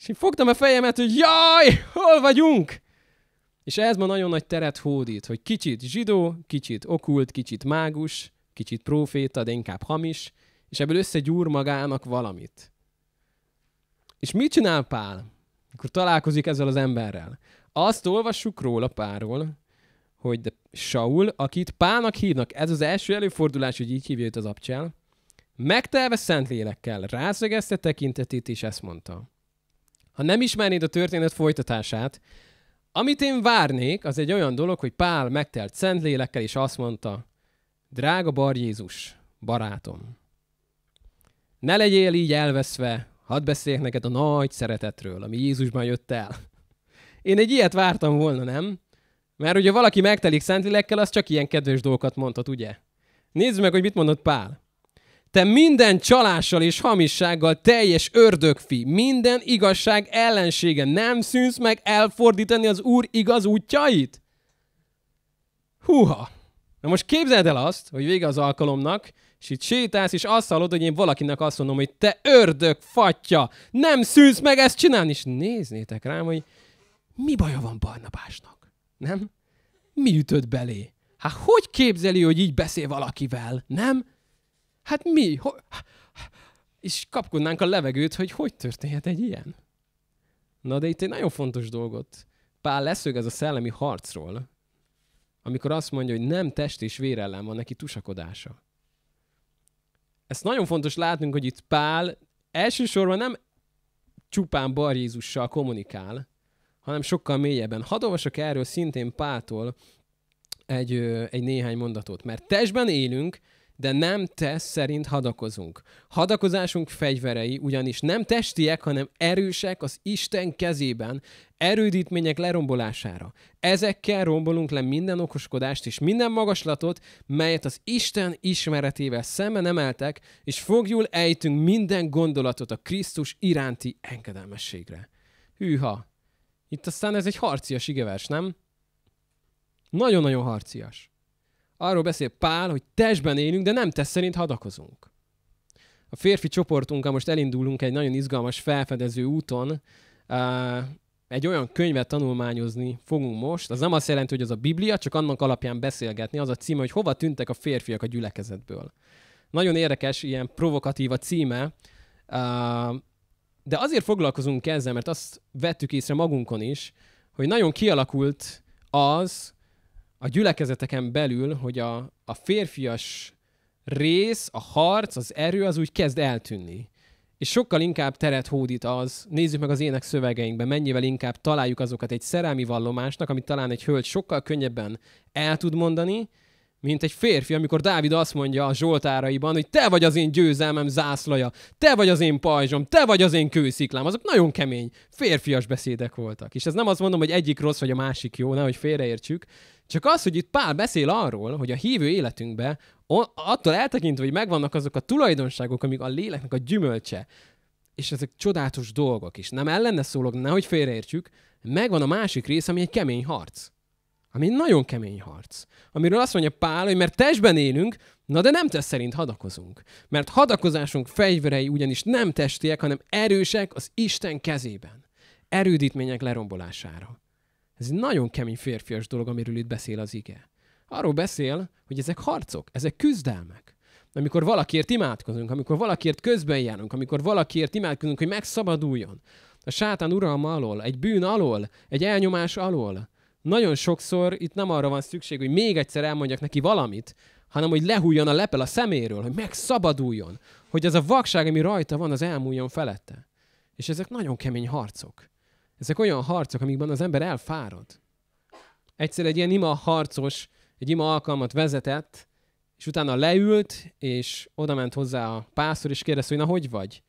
[SPEAKER 1] És én fogtam a fejemet, hogy jaj, hol vagyunk? És ez ma nagyon nagy teret hódít, hogy kicsit zsidó, kicsit okult, kicsit mágus, kicsit proféta, de inkább hamis, és ebből összegyúr magának valamit. És mit csinál Pál, amikor találkozik ezzel az emberrel? Azt olvassuk róla Pálról, hogy de Saul, akit Pálnak hívnak, ez az első előfordulás, hogy így hívja őt az abcsel, megtelve szent lélekkel, rászögezte tekintetét, és ezt mondta. Ha nem ismernéd a történet folytatását, amit én várnék, az egy olyan dolog, hogy Pál megtelt szent lélekkel, és azt mondta, drága Bar Jézus, barátom, ne legyél így elveszve, hadd beszéljek neked a nagy szeretetről, ami Jézusban jött el. Én egy ilyet vártam volna, nem? Mert ugye valaki megtelik lélekkel, az csak ilyen kedves dolgokat mondhat, ugye? Nézd meg, hogy mit mondott Pál. Te minden csalással és hamissággal teljes ördögfi, minden igazság ellensége nem szűnsz meg elfordítani az Úr igaz útjait? Húha! Na most képzeld el azt, hogy vége az alkalomnak, és itt sétálsz, és azt hallod, hogy én valakinek azt mondom, hogy te ördög fatya, nem szűnsz meg ezt csinálni, és néznétek rám, hogy mi baja van Barnabásnak, nem? Mi ütött belé? Hát hogy képzeli, hogy így beszél valakivel, nem? Hát mi? Ho- és kapkodnánk a levegőt, hogy hogy történhet egy ilyen. Na de itt egy nagyon fontos dolgot. Pál leszög ez a szellemi harcról, amikor azt mondja, hogy nem test és vér ellen van neki tusakodása. Ezt nagyon fontos látnunk, hogy itt Pál elsősorban nem csupán Bar Jézussal kommunikál, hanem sokkal mélyebben. Hadd olvasok erről szintén Pától egy, egy néhány mondatot. Mert testben élünk, de nem test szerint hadakozunk. Hadakozásunk fegyverei ugyanis nem testiek, hanem erősek az Isten kezében, erődítmények lerombolására. Ezekkel rombolunk le minden okoskodást és minden magaslatot, melyet az Isten ismeretével szemben emeltek, és fogjul ejtünk minden gondolatot a Krisztus iránti engedelmességre. Hűha! Itt aztán ez egy harcias igevers, nem? Nagyon-nagyon harcias. Arról beszél Pál, hogy testben élünk, de nem tesz szerint hadakozunk. A férfi csoportunkkal most elindulunk egy nagyon izgalmas felfedező úton. Egy olyan könyvet tanulmányozni fogunk most. Az nem azt jelenti, hogy az a Biblia, csak annak alapján beszélgetni. Az a címe, hogy hova tűntek a férfiak a gyülekezetből. Nagyon érdekes, ilyen provokatív a címe. De azért foglalkozunk ezzel, mert azt vettük észre magunkon is, hogy nagyon kialakult az, a gyülekezeteken belül, hogy a, a férfias rész, a harc, az erő az úgy kezd eltűnni. És sokkal inkább teret hódít az, nézzük meg az ének szövegeinkben, mennyivel inkább találjuk azokat egy szerelmi vallomásnak, amit talán egy hölgy sokkal könnyebben el tud mondani, mint egy férfi, amikor Dávid azt mondja a Zsoltáraiban, hogy te vagy az én győzelmem zászlaja, te vagy az én pajzsom, te vagy az én kősziklám. Azok nagyon kemény, férfias beszédek voltak. És ez nem azt mondom, hogy egyik rossz, vagy a másik jó, nehogy félreértsük, csak az, hogy itt Pál beszél arról, hogy a hívő életünkbe attól eltekintve, hogy megvannak azok a tulajdonságok, amik a léleknek a gyümölcse, és ezek csodálatos dolgok is. Nem ellene szólok, nehogy félreértsük, megvan a másik rész, ami egy kemény harc. Ami egy nagyon kemény harc. Amiről azt mondja Pál, hogy mert testben élünk, na de nem test szerint hadakozunk. Mert hadakozásunk fegyverei ugyanis nem testiek, hanem erősek az Isten kezében. Erődítmények lerombolására. Ez egy nagyon kemény férfias dolog, amiről itt beszél az ige. Arról beszél, hogy ezek harcok, ezek küzdelmek. Amikor valakiért imádkozunk, amikor valakiért közben járunk, amikor valakiért imádkozunk, hogy megszabaduljon a sátán uralma alól, egy bűn alól, egy elnyomás alól, nagyon sokszor itt nem arra van szükség, hogy még egyszer elmondjak neki valamit, hanem hogy lehújjon a lepel a szeméről, hogy megszabaduljon, hogy ez a vakság, ami rajta van, az elmúljon felette. És ezek nagyon kemény harcok. Ezek olyan harcok, amikben az ember elfárad. Egyszer egy ilyen ima harcos, egy ima alkalmat vezetett, és utána leült, és oda ment hozzá a pásztor, és kérdezte, hogy na, hogy vagy?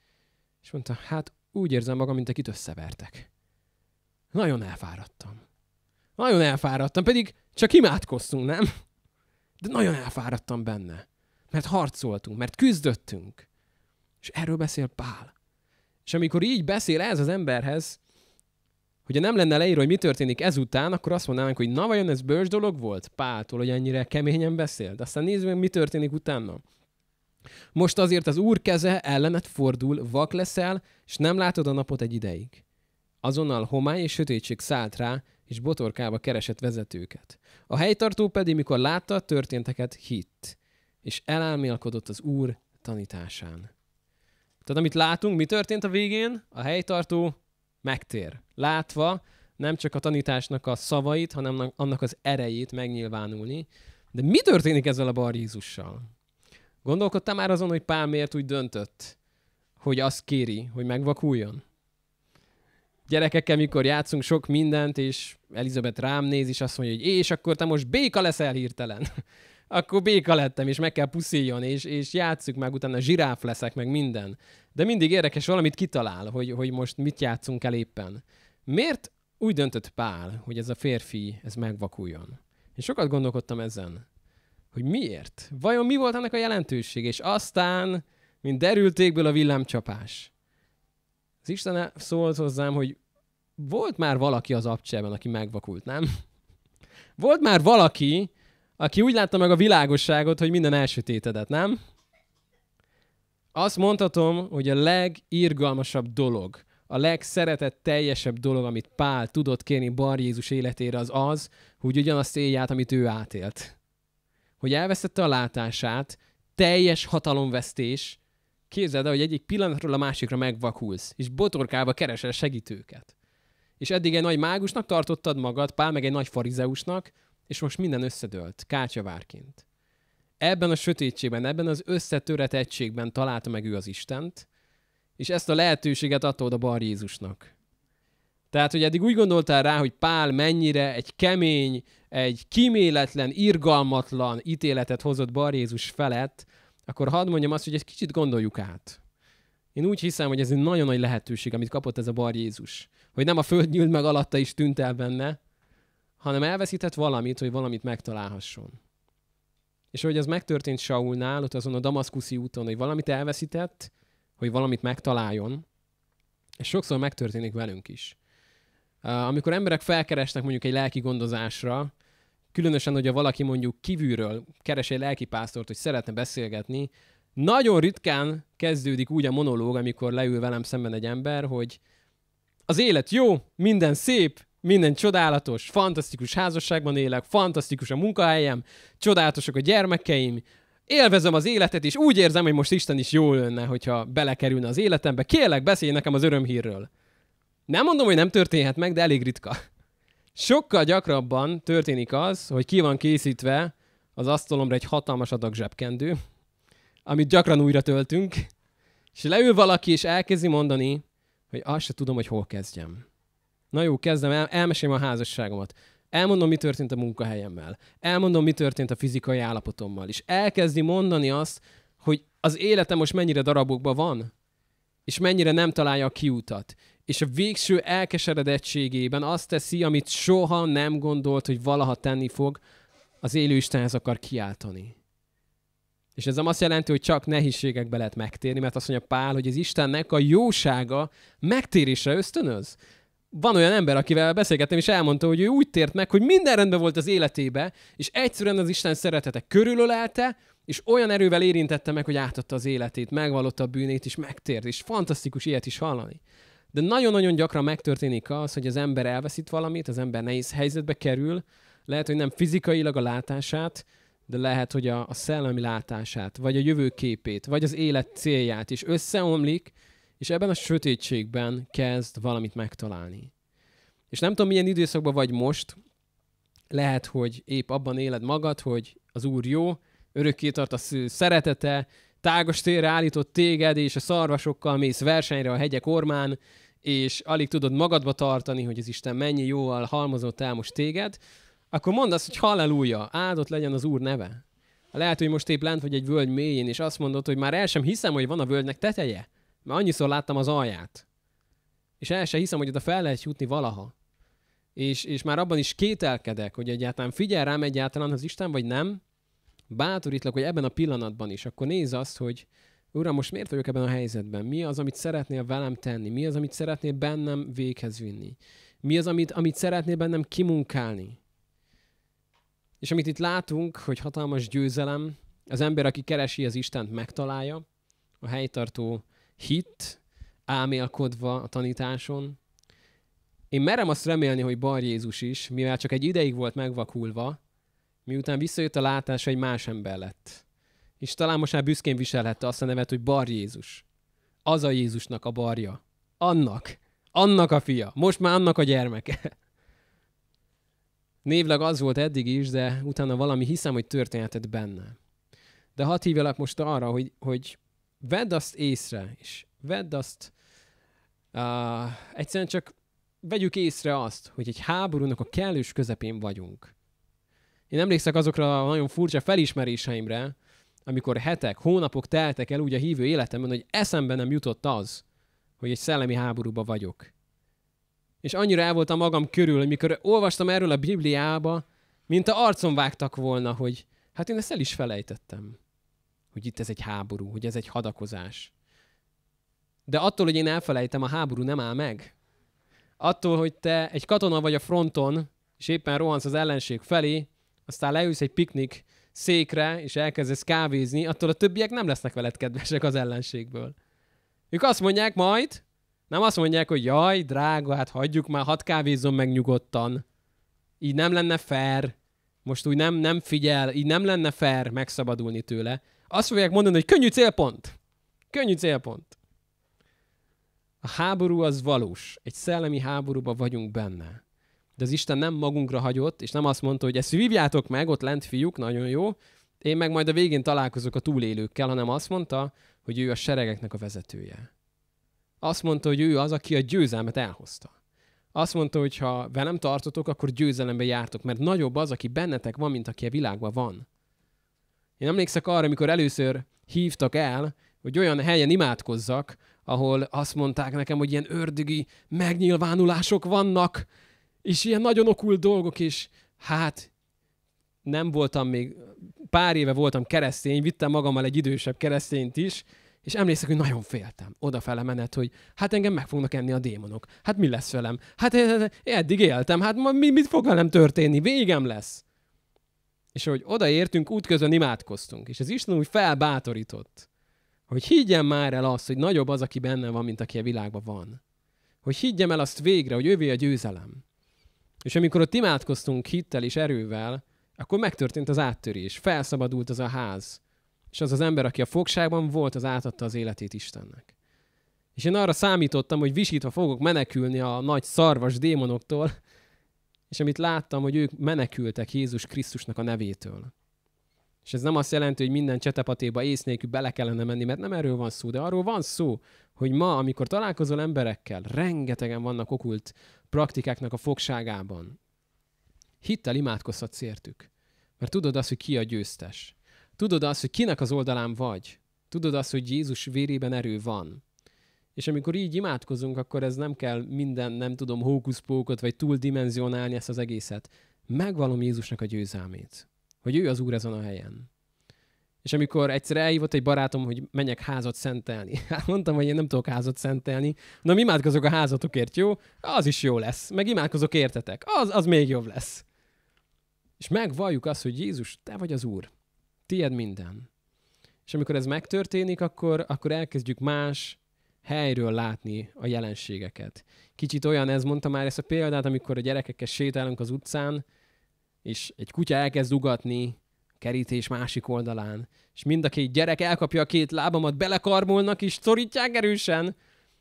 [SPEAKER 1] És mondta, hát úgy érzem magam, mint akit összevertek. Nagyon elfáradtam. Nagyon elfáradtam, pedig csak imádkoztunk, nem? De nagyon elfáradtam benne. Mert harcoltunk, mert küzdöttünk. És erről beszél Pál. És amikor így beszél ez az emberhez, hogyha nem lenne leírva, hogy mi történik ezután, akkor azt mondanánk, hogy na vajon ez bős dolog volt Páltól, hogy ennyire keményen beszél. De aztán nézzük meg, mi történik utána. Most azért az úr keze ellenet fordul, vak leszel, és nem látod a napot egy ideig. Azonnal homály és sötétség szállt rá, és botorkába keresett vezetőket. A helytartó pedig, mikor látta a történteket, hitt, és elálmélkodott az úr tanításán. Tehát amit látunk, mi történt a végén? A helytartó megtér. Látva nem csak a tanításnak a szavait, hanem annak az erejét megnyilvánulni. De mi történik ezzel a Bar Jézussal? Gondolkodtam már azon, hogy Pál miért úgy döntött, hogy azt kéri, hogy megvakuljon? Gyerekekkel, mikor játszunk sok mindent, és Elizabeth rám néz, és azt mondja, hogy és akkor te most béka leszel hirtelen. Akkor béka lettem, és meg kell pusziljon, és, és játsszuk meg, utána zsiráf leszek, meg minden. De mindig érdekes, valamit kitalál, hogy, hogy most mit játszunk el éppen. Miért úgy döntött Pál, hogy ez a férfi, ez megvakuljon? Én sokat gondolkodtam ezen, hogy miért? Vajon mi volt ennek a jelentőség? És aztán, mint derültékből a villámcsapás. Az Isten szólt hozzám, hogy volt már valaki az abcseben, aki megvakult, nem? Volt már valaki, aki úgy látta meg a világosságot, hogy minden elsötétedett, nem? Azt mondhatom, hogy a legirgalmasabb dolog, a legszeretett teljesebb dolog, amit Pál tudott kérni Bar Jézus életére, az az, hogy ugyanazt élj át, amit ő átélt. Hogy elvesztette a látását, teljes hatalomvesztés, képzeld el, hogy egyik pillanatról a másikra megvakulsz, és botorkába keresel segítőket. És eddig egy nagy mágusnak tartottad magad, Pál meg egy nagy farizeusnak, és most minden összedőlt, kátyavárként. Ebben a sötétségben, ebben az összetöretettségben találta meg ő az Istent, és ezt a lehetőséget adta oda Bar Jézusnak. Tehát, hogy eddig úgy gondoltál rá, hogy Pál mennyire egy kemény, egy kíméletlen, irgalmatlan ítéletet hozott Bar Jézus felett, akkor hadd mondjam azt, hogy egy kicsit gondoljuk át. Én úgy hiszem, hogy ez egy nagyon nagy lehetőség, amit kapott ez a Bar Jézus. Hogy nem a föld nyílt meg alatta is tűnt el benne, hanem elveszített valamit, hogy valamit megtalálhasson. És hogy ez megtörtént Saulnál, ott azon a damaszkuszi úton, hogy valamit elveszített, hogy valamit megtaláljon, és sokszor megtörténik velünk is. Amikor emberek felkeresnek mondjuk egy lelki gondozásra, különösen, hogyha valaki mondjuk kívülről keres egy lelkipásztort, hogy szeretne beszélgetni, nagyon ritkán kezdődik úgy a monológ, amikor leül velem szemben egy ember, hogy az élet jó, minden szép, minden csodálatos, fantasztikus házasságban élek, fantasztikus a munkahelyem, csodálatosak a gyermekeim, élvezem az életet, és úgy érzem, hogy most Isten is jó lenne, hogyha belekerülne az életembe. Kérlek, beszélj nekem az örömhírről. Nem mondom, hogy nem történhet meg, de elég ritka. Sokkal gyakrabban történik az, hogy ki van készítve az asztalomra egy hatalmas adag zsebkendő, amit gyakran újra töltünk, és leül valaki, és elkezdi mondani, hogy azt se tudom, hogy hol kezdjem. Na jó, kezdem, el, elmesélem a házasságomat. Elmondom, mi történt a munkahelyemmel. Elmondom, mi történt a fizikai állapotommal. És elkezdi mondani azt, hogy az életem most mennyire darabokban van, és mennyire nem találja a kiutat. És a végső elkeseredettségében azt teszi, amit soha nem gondolt, hogy valaha tenni fog, az élő Istenhez akar kiáltani. És ez nem azt jelenti, hogy csak nehézségekbe lehet megtérni, mert azt mondja Pál, hogy az Istennek a jósága megtérésre ösztönöz van olyan ember, akivel beszélgettem, és elmondta, hogy ő úgy tért meg, hogy minden rendben volt az életébe, és egyszerűen az Isten szeretete körülölelte, és olyan erővel érintette meg, hogy átadta az életét, megvallotta a bűnét, és megtért, és fantasztikus ilyet is hallani. De nagyon-nagyon gyakran megtörténik az, hogy az ember elveszít valamit, az ember nehéz helyzetbe kerül, lehet, hogy nem fizikailag a látását, de lehet, hogy a, a szellemi látását, vagy a jövőképét, vagy az élet célját is összeomlik, és ebben a sötétségben kezd valamit megtalálni. És nem tudom, milyen időszakban vagy most, lehet, hogy épp abban éled magad, hogy az Úr jó, örökké tart a szeretete, tágos térre állított téged, és a szarvasokkal mész versenyre a hegyek ormán, és alig tudod magadba tartani, hogy az Isten mennyi jóval halmozott el most téged, akkor mondd azt, hogy halleluja, áldott legyen az Úr neve. Lehet, hogy most épp lent vagy egy völgy mélyén, és azt mondod, hogy már el sem hiszem, hogy van a völgynek teteje. Mert annyiszor láttam az alját. És el sem hiszem, hogy oda fel lehet jutni valaha. És, és már abban is kételkedek, hogy egyáltalán figyel rám egyáltalán az Isten, vagy nem. Bátorítlak, hogy ebben a pillanatban is. Akkor nézz azt, hogy Uram, most miért vagyok ebben a helyzetben? Mi az, amit szeretnél velem tenni? Mi az, amit szeretnél bennem véghez vinni? Mi az, amit, amit szeretnél bennem kimunkálni? És amit itt látunk, hogy hatalmas győzelem, az ember, aki keresi az Istent, megtalálja, a helytartó hit, álmélkodva a tanításon. Én merem azt remélni, hogy Bar Jézus is, mivel csak egy ideig volt megvakulva, miután visszajött a látása, egy más ember lett. És talán most már büszkén viselhette azt a nevet, hogy Bar Jézus. Az a Jézusnak a barja. Annak. Annak a fia. Most már annak a gyermeke. Névleg az volt eddig is, de utána valami hiszem, hogy történhetett benne. De hadd hívjalak most arra, hogy, hogy vedd azt észre, és vedd azt, uh, egyszerűen csak vegyük észre azt, hogy egy háborúnak a kellős közepén vagyunk. Én emlékszek azokra a nagyon furcsa felismeréseimre, amikor hetek, hónapok teltek el úgy a hívő életemben, hogy eszembe nem jutott az, hogy egy szellemi háborúba vagyok. És annyira el voltam magam körül, hogy mikor olvastam erről a Bibliába, mint a arcon vágtak volna, hogy hát én ezt el is felejtettem hogy itt ez egy háború, hogy ez egy hadakozás. De attól, hogy én elfelejtem, a háború nem áll meg. Attól, hogy te egy katona vagy a fronton, és éppen rohansz az ellenség felé, aztán leülsz egy piknik székre, és elkezdesz kávézni, attól a többiek nem lesznek veled kedvesek az ellenségből. Ők azt mondják majd, nem azt mondják, hogy jaj, drága, hát hagyjuk már, hadd kávézzon meg nyugodtan. Így nem lenne fair, most úgy nem, nem figyel, így nem lenne fair megszabadulni tőle. Azt fogják mondani, hogy könnyű célpont. Könnyű célpont. A háború az valós. Egy szellemi háborúban vagyunk benne. De az Isten nem magunkra hagyott, és nem azt mondta, hogy ezt vívjátok meg, ott lent fiúk, nagyon jó, én meg majd a végén találkozok a túlélőkkel, hanem azt mondta, hogy ő a seregeknek a vezetője. Azt mondta, hogy ő az, aki a győzelmet elhozta. Azt mondta, hogy ha velem tartotok, akkor győzelembe jártok, mert nagyobb az, aki bennetek van, mint aki a világban van. Én emlékszek arra, amikor először hívtak el, hogy olyan helyen imádkozzak, ahol azt mondták nekem, hogy ilyen ördögi megnyilvánulások vannak, és ilyen nagyon okult dolgok, és hát nem voltam még, pár éve voltam keresztény, vittem magammal egy idősebb keresztényt is, és emlékszek, hogy nagyon féltem. Odafele menet, hogy hát engem meg fognak enni a démonok. Hát mi lesz velem? Hát eddig éltem, hát mi, mit fog velem történni? Végem lesz. És hogy odaértünk, útközben imádkoztunk, és az Isten úgy felbátorított, hogy higgyem már el azt, hogy nagyobb az, aki benne van, mint aki a világban van. Hogy higgyem el azt végre, hogy ővé a győzelem. És amikor ott imádkoztunk hittel és erővel, akkor megtörtént az áttörés, felszabadult az a ház. És az az ember, aki a fogságban volt, az átadta az életét Istennek. És én arra számítottam, hogy visítva fogok menekülni a nagy szarvas démonoktól, és amit láttam, hogy ők menekültek Jézus Krisztusnak a nevétől. És ez nem azt jelenti, hogy minden csetepatéba ész nélkül bele kellene menni, mert nem erről van szó, de arról van szó, hogy ma, amikor találkozol emberekkel, rengetegen vannak okult praktikáknak a fogságában. Hittel imádkozhatsz értük. Mert tudod azt, hogy ki a győztes. Tudod azt, hogy kinek az oldalán vagy. Tudod azt, hogy Jézus vérében erő van. És amikor így imádkozunk, akkor ez nem kell minden, nem tudom, hókuszpókot, vagy túldimenzionálni ezt az egészet. Megvalom Jézusnak a győzelmét. Hogy ő az Úr ezen a helyen. És amikor egyszer elhívott egy barátom, hogy menjek házat szentelni. Hát mondtam, hogy én nem tudok házat szentelni. Na, imádkozok a házatokért, jó? Az is jó lesz. Meg imádkozok értetek. Az, az még jobb lesz. És megvalljuk azt, hogy Jézus, te vagy az Úr. Tied minden. És amikor ez megtörténik, akkor, akkor elkezdjük más helyről látni a jelenségeket. Kicsit olyan, ez mondta már ezt a példát, amikor a gyerekekkel sétálunk az utcán, és egy kutya elkezd ugatni kerítés másik oldalán, és mind a két gyerek elkapja a két lábamat, belekarmolnak, és szorítják erősen,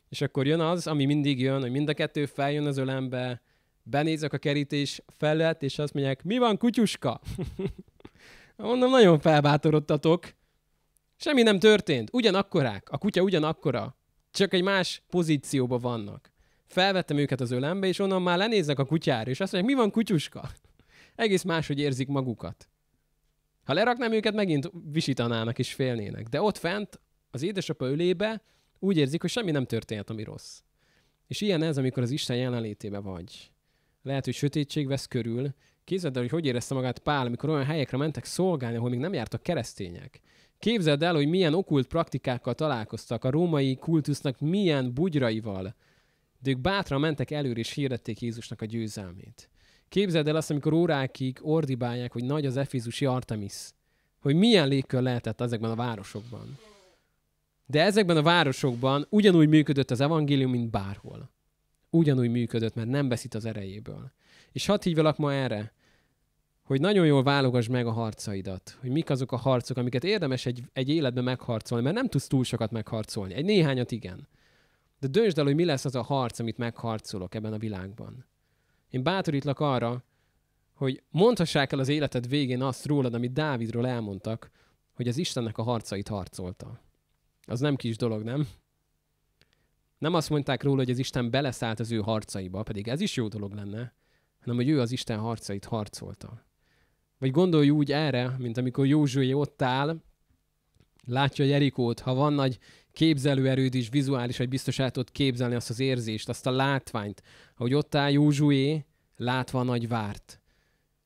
[SPEAKER 1] és akkor jön az, ami mindig jön, hogy mind a kettő feljön az ölembe, benézek a kerítés felett, és azt mondják, mi van, kutyuska? Mondom, nagyon felbátorodtatok. Semmi nem történt. Ugyanakkorák. A kutya ugyanakkora. Csak egy más pozícióban vannak. Felvettem őket az ölembe, és onnan már lenéznek a kutyára, és azt mondják, mi van, kutyuska? Egész máshogy érzik magukat. Ha leraknám őket, megint visítanának és félnének. De ott fent, az édesapa ölébe úgy érzik, hogy semmi nem történt, ami rossz. És ilyen ez, amikor az Isten jelenlétébe vagy. Lehet, hogy sötétség vesz körül. Képzeld el, hogy hogy érezte magát Pál, amikor olyan helyekre mentek szolgálni, ahol még nem jártak keresztények. Képzeld el, hogy milyen okult praktikákkal találkoztak, a római kultusznak milyen bugyraival. De ők bátran mentek előre és hirdették Jézusnak a győzelmét. Képzeld el azt, amikor órákig ordibálják, hogy nagy az Efizusi Artemis. Hogy milyen légkör lehetett ezekben a városokban. De ezekben a városokban ugyanúgy működött az evangélium, mint bárhol. Ugyanúgy működött, mert nem beszít az erejéből. És hadd hívjalak ma erre, hogy nagyon jól válogass meg a harcaidat, hogy mik azok a harcok, amiket érdemes egy, egy életben megharcolni, mert nem tudsz túl sokat megharcolni. Egy néhányat igen. De döntsd el, hogy mi lesz az a harc, amit megharcolok ebben a világban. Én bátorítlak arra, hogy mondhassák el az életed végén azt rólad, amit Dávidról elmondtak, hogy az Istennek a harcait harcolta. Az nem kis dolog, nem? Nem azt mondták róla, hogy az Isten beleszállt az ő harcaiba, pedig ez is jó dolog lenne, hanem hogy ő az Isten harcait harcolta. Vagy gondolj úgy erre, mint amikor Józsué ott áll, látja Jerikót, ha van nagy képzelőerőd is, vizuális, vagy biztos el tudod képzelni azt az érzést, azt a látványt, hogy ott áll Józsué, látva a nagy várt.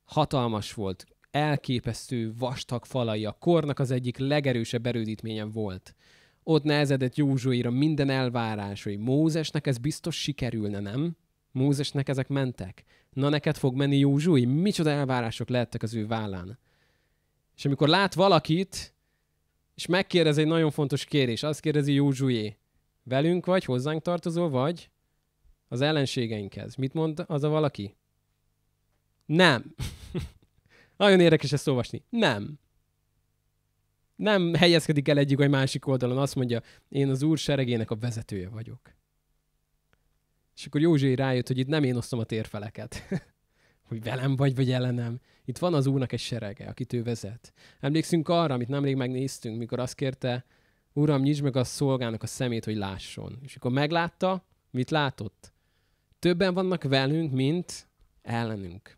[SPEAKER 1] Hatalmas volt, elképesztő vastag falai, a kornak az egyik legerősebb erődítményen volt. Ott nehezedett Józsuéra minden elvárás, hogy Mózesnek ez biztos sikerülne, nem? Mózesnek ezek mentek. Na neked fog menni Józsué? Micsoda elvárások lehettek az ő vállán. És amikor lát valakit, és megkérdez egy nagyon fontos kérés, azt kérdezi Józsué, velünk vagy, hozzánk tartozol, vagy az ellenségeinkhez. Mit mond az a valaki? Nem. nagyon érdekes ezt olvasni. Nem. Nem helyezkedik el egyik vagy másik oldalon, azt mondja, én az úr seregének a vezetője vagyok. És akkor Józsui rájött, hogy itt nem én osztom a térfeleket. hogy velem vagy, vagy ellenem. Itt van az úrnak egy serege, akit ő vezet. Emlékszünk arra, amit nemrég megnéztünk, mikor azt kérte, Uram, nyisd meg a szolgának a szemét, hogy lásson. És akkor meglátta, mit látott? Többen vannak velünk, mint ellenünk.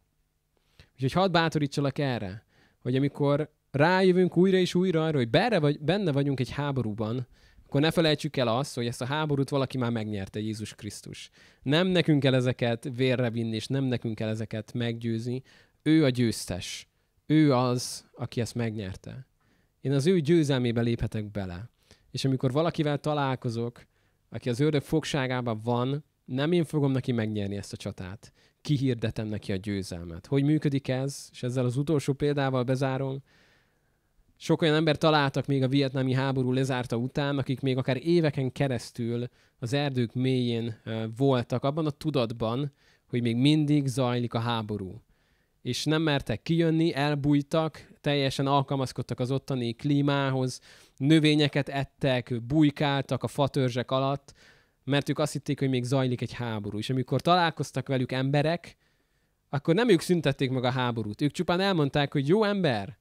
[SPEAKER 1] Úgyhogy hadd bátorítsalak erre, hogy amikor rájövünk újra és újra arra, hogy benne, vagy, benne vagyunk egy háborúban, akkor ne felejtsük el azt, hogy ezt a háborút valaki már megnyerte, Jézus Krisztus. Nem nekünk kell ezeket vérre vinni, és nem nekünk kell ezeket meggyőzni. Ő a győztes. Ő az, aki ezt megnyerte. Én az ő győzelmébe léphetek bele. És amikor valakivel találkozok, aki az ördög fogságában van, nem én fogom neki megnyerni ezt a csatát. Kihirdetem neki a győzelmet. Hogy működik ez? És ezzel az utolsó példával bezárom. Sok olyan ember találtak még a vietnámi háború lezárta után, akik még akár éveken keresztül az erdők mélyén voltak, abban a tudatban, hogy még mindig zajlik a háború. És nem mertek kijönni, elbújtak, teljesen alkalmazkodtak az ottani klímához, növényeket ettek, bujkáltak a fatörzsek alatt, mert ők azt hitték, hogy még zajlik egy háború. És amikor találkoztak velük emberek, akkor nem ők szüntették meg a háborút. Ők csupán elmondták, hogy jó ember,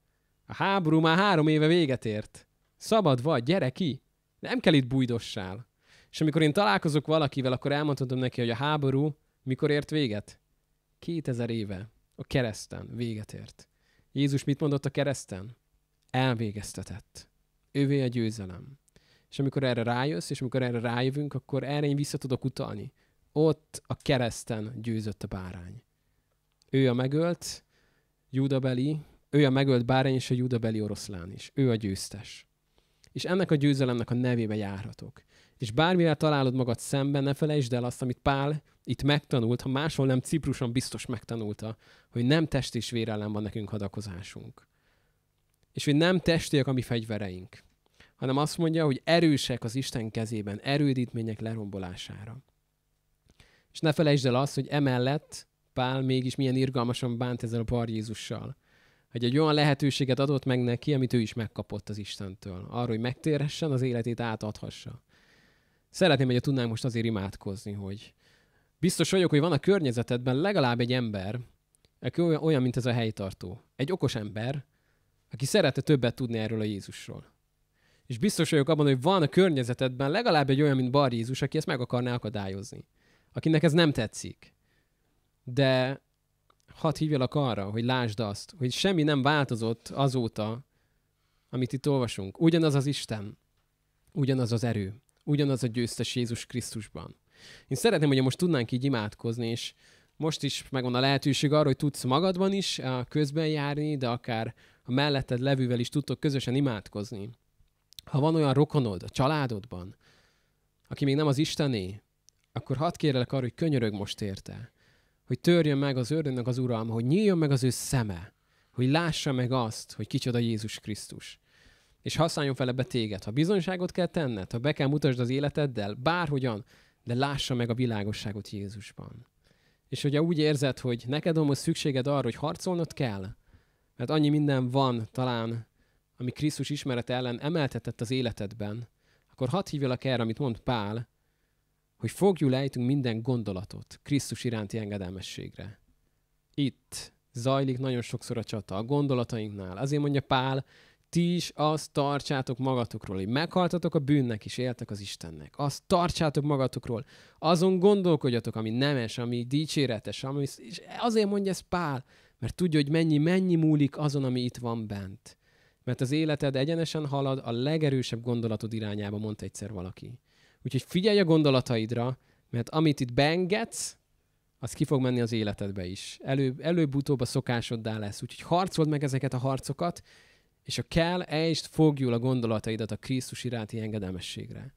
[SPEAKER 1] a háború már három éve véget ért. Szabad vagy, gyere ki! Nem kell itt bújdossál. És amikor én találkozok valakivel, akkor elmondhatom neki, hogy a háború mikor ért véget? 2000 éve. A kereszten véget ért. Jézus mit mondott a kereszten? Elvégeztetett. Ővé a győzelem. És amikor erre rájössz, és amikor erre rájövünk, akkor erre én vissza tudok utalni. Ott a kereszten győzött a bárány. Ő a megölt, Júdabeli, ő a megölt bárány és a Júdabeli oroszlán is. Ő a győztes. És ennek a győzelemnek a nevébe járhatok. És bármivel találod magad szemben, ne felejtsd el azt, amit Pál itt megtanult, ha máshol nem Cipruson biztos megtanulta, hogy nem test és vér ellen van nekünk hadakozásunk. És hogy nem testiek a mi fegyvereink, hanem azt mondja, hogy erősek az Isten kezében, erődítmények lerombolására. És ne felejtsd el azt, hogy emellett Pál mégis milyen irgalmasan bánt ezzel a bar Jézussal. Hogy egy olyan lehetőséget adott meg neki, amit ő is megkapott az Istentől. Arra, hogy megtérhessen, az életét átadhassa. Szeretném, hogy tudnánk most azért imádkozni, hogy biztos vagyok, hogy van a környezetedben legalább egy ember, aki olyan, mint ez a helytartó. Egy okos ember, aki szeretne többet tudni erről a Jézusról. És biztos vagyok abban, hogy van a környezetedben legalább egy olyan, mint Bar Jézus, aki ezt meg akarná akadályozni. Akinek ez nem tetszik. De hadd hívjalak arra, hogy lásd azt, hogy semmi nem változott azóta, amit itt olvasunk. Ugyanaz az Isten, ugyanaz az erő, ugyanaz a győztes Jézus Krisztusban. Én szeretném, hogy most tudnánk így imádkozni, és most is megvan a lehetőség arra, hogy tudsz magadban is közben járni, de akár a melletted levővel is tudtok közösen imádkozni. Ha van olyan rokonod a családodban, aki még nem az Istené, akkor hadd kérlek arra, hogy könyörög most érte. Hogy törjön meg az ördögnek az uralma, hogy nyíljon meg az ő szeme, hogy lássa meg azt, hogy kicsoda Jézus Krisztus. És használjon fel ebbe téged. Ha bizonyságot kell tenned, ha be kell mutasd az életeddel, bárhogyan, de lássa meg a világosságot Jézusban. És hogyha úgy érzed, hogy neked most szükséged arra, hogy harcolnod kell, mert annyi minden van talán ami Krisztus ismerete ellen emeltetett az életedben, akkor hadd hívjalak erre, amit mond Pál, hogy fogjul ejtünk minden gondolatot Krisztus iránti engedelmességre. Itt zajlik nagyon sokszor a csata, a gondolatainknál. Azért mondja Pál, ti is azt tartsátok magatokról, hogy meghaltatok a bűnnek és éltek az Istennek. Azt tartsátok magatokról. Azon gondolkodjatok, ami nemes, ami dicséretes, ami... és azért mondja ez Pál, mert tudja, hogy mennyi, mennyi múlik azon, ami itt van bent mert az életed egyenesen halad a legerősebb gondolatod irányába, mondta egyszer valaki. Úgyhogy figyelj a gondolataidra, mert amit itt beengedsz, az ki fog menni az életedbe is. Előbb, előbb-utóbb a szokásoddá lesz. Úgyhogy harcold meg ezeket a harcokat, és a kell, ejtsd fogjul a gondolataidat a Krisztus iránti engedelmességre.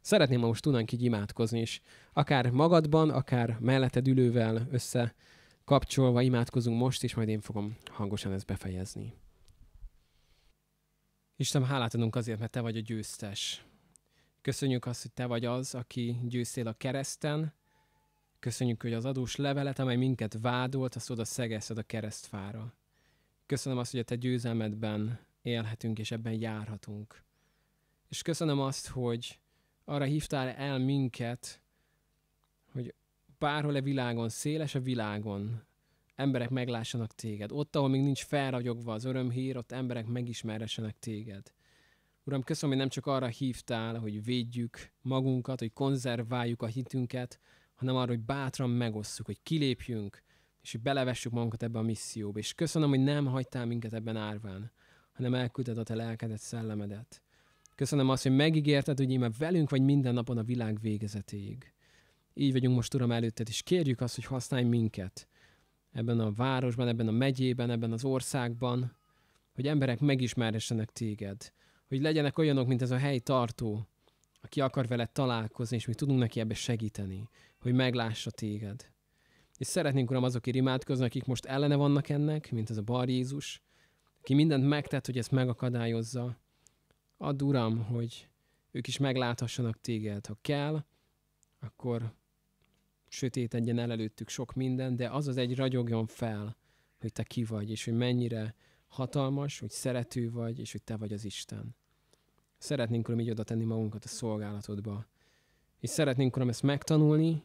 [SPEAKER 1] Szeretném, ha most tudnánk így imádkozni, és akár magadban, akár melletted ülővel össze kapcsolva imádkozunk most, és majd én fogom hangosan ezt befejezni. Isten, hálát adunk azért, mert Te vagy a győztes. Köszönjük azt, hogy Te vagy az, aki győztél a kereszten. Köszönjük, hogy az adós levelet, amely minket vádolt, azt oda szegezted a keresztfára. Köszönöm azt, hogy a Te győzelmedben élhetünk, és ebben járhatunk. És köszönöm azt, hogy arra hívtál el minket, hogy bárhol a világon, széles a világon, emberek meglássanak téged. Ott, ahol még nincs felragyogva az örömhír, ott emberek megismerhessenek téged. Uram, köszönöm, hogy nem csak arra hívtál, hogy védjük magunkat, hogy konzerváljuk a hitünket, hanem arra, hogy bátran megosszuk, hogy kilépjünk, és hogy belevessük magunkat ebbe a misszióba. És köszönöm, hogy nem hagytál minket ebben árván, hanem elküldted a te lelkedet, szellemedet. Köszönöm azt, hogy megígérted, hogy íme velünk vagy minden napon a világ végezetéig. Így vagyunk most, Uram, előtted, és kérjük azt, hogy használj minket ebben a városban, ebben a megyében, ebben az országban, hogy emberek megismerhessenek téged, hogy legyenek olyanok, mint ez a hely tartó, aki akar veled találkozni, és mi tudunk neki ebbe segíteni, hogy meglássa téged. És szeretnénk, Uram, azokért imádkozni, akik most ellene vannak ennek, mint ez a Bar Jézus, aki mindent megtett, hogy ezt megakadályozza. Add, Uram, hogy ők is megláthassanak téged. Ha kell, akkor sötétedjen el előttük sok minden, de az az egy ragyogjon fel, hogy te ki vagy, és hogy mennyire hatalmas, hogy szerető vagy, és hogy te vagy az Isten. Szeretnénk, Uram, így oda tenni magunkat a szolgálatodba. És szeretnénk, Uram, ezt megtanulni,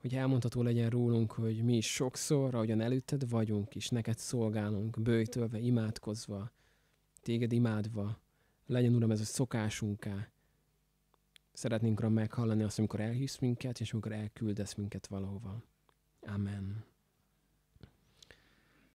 [SPEAKER 1] hogy elmondható legyen rólunk, hogy mi is sokszor, ahogyan előtted vagyunk, és neked szolgálunk, bőjtölve, imádkozva, téged imádva, legyen, Uram, ez a szokásunká. Szeretnénk, Uram, meghallani azt, amikor elhívsz minket, és amikor elküldesz minket valahova. Amen.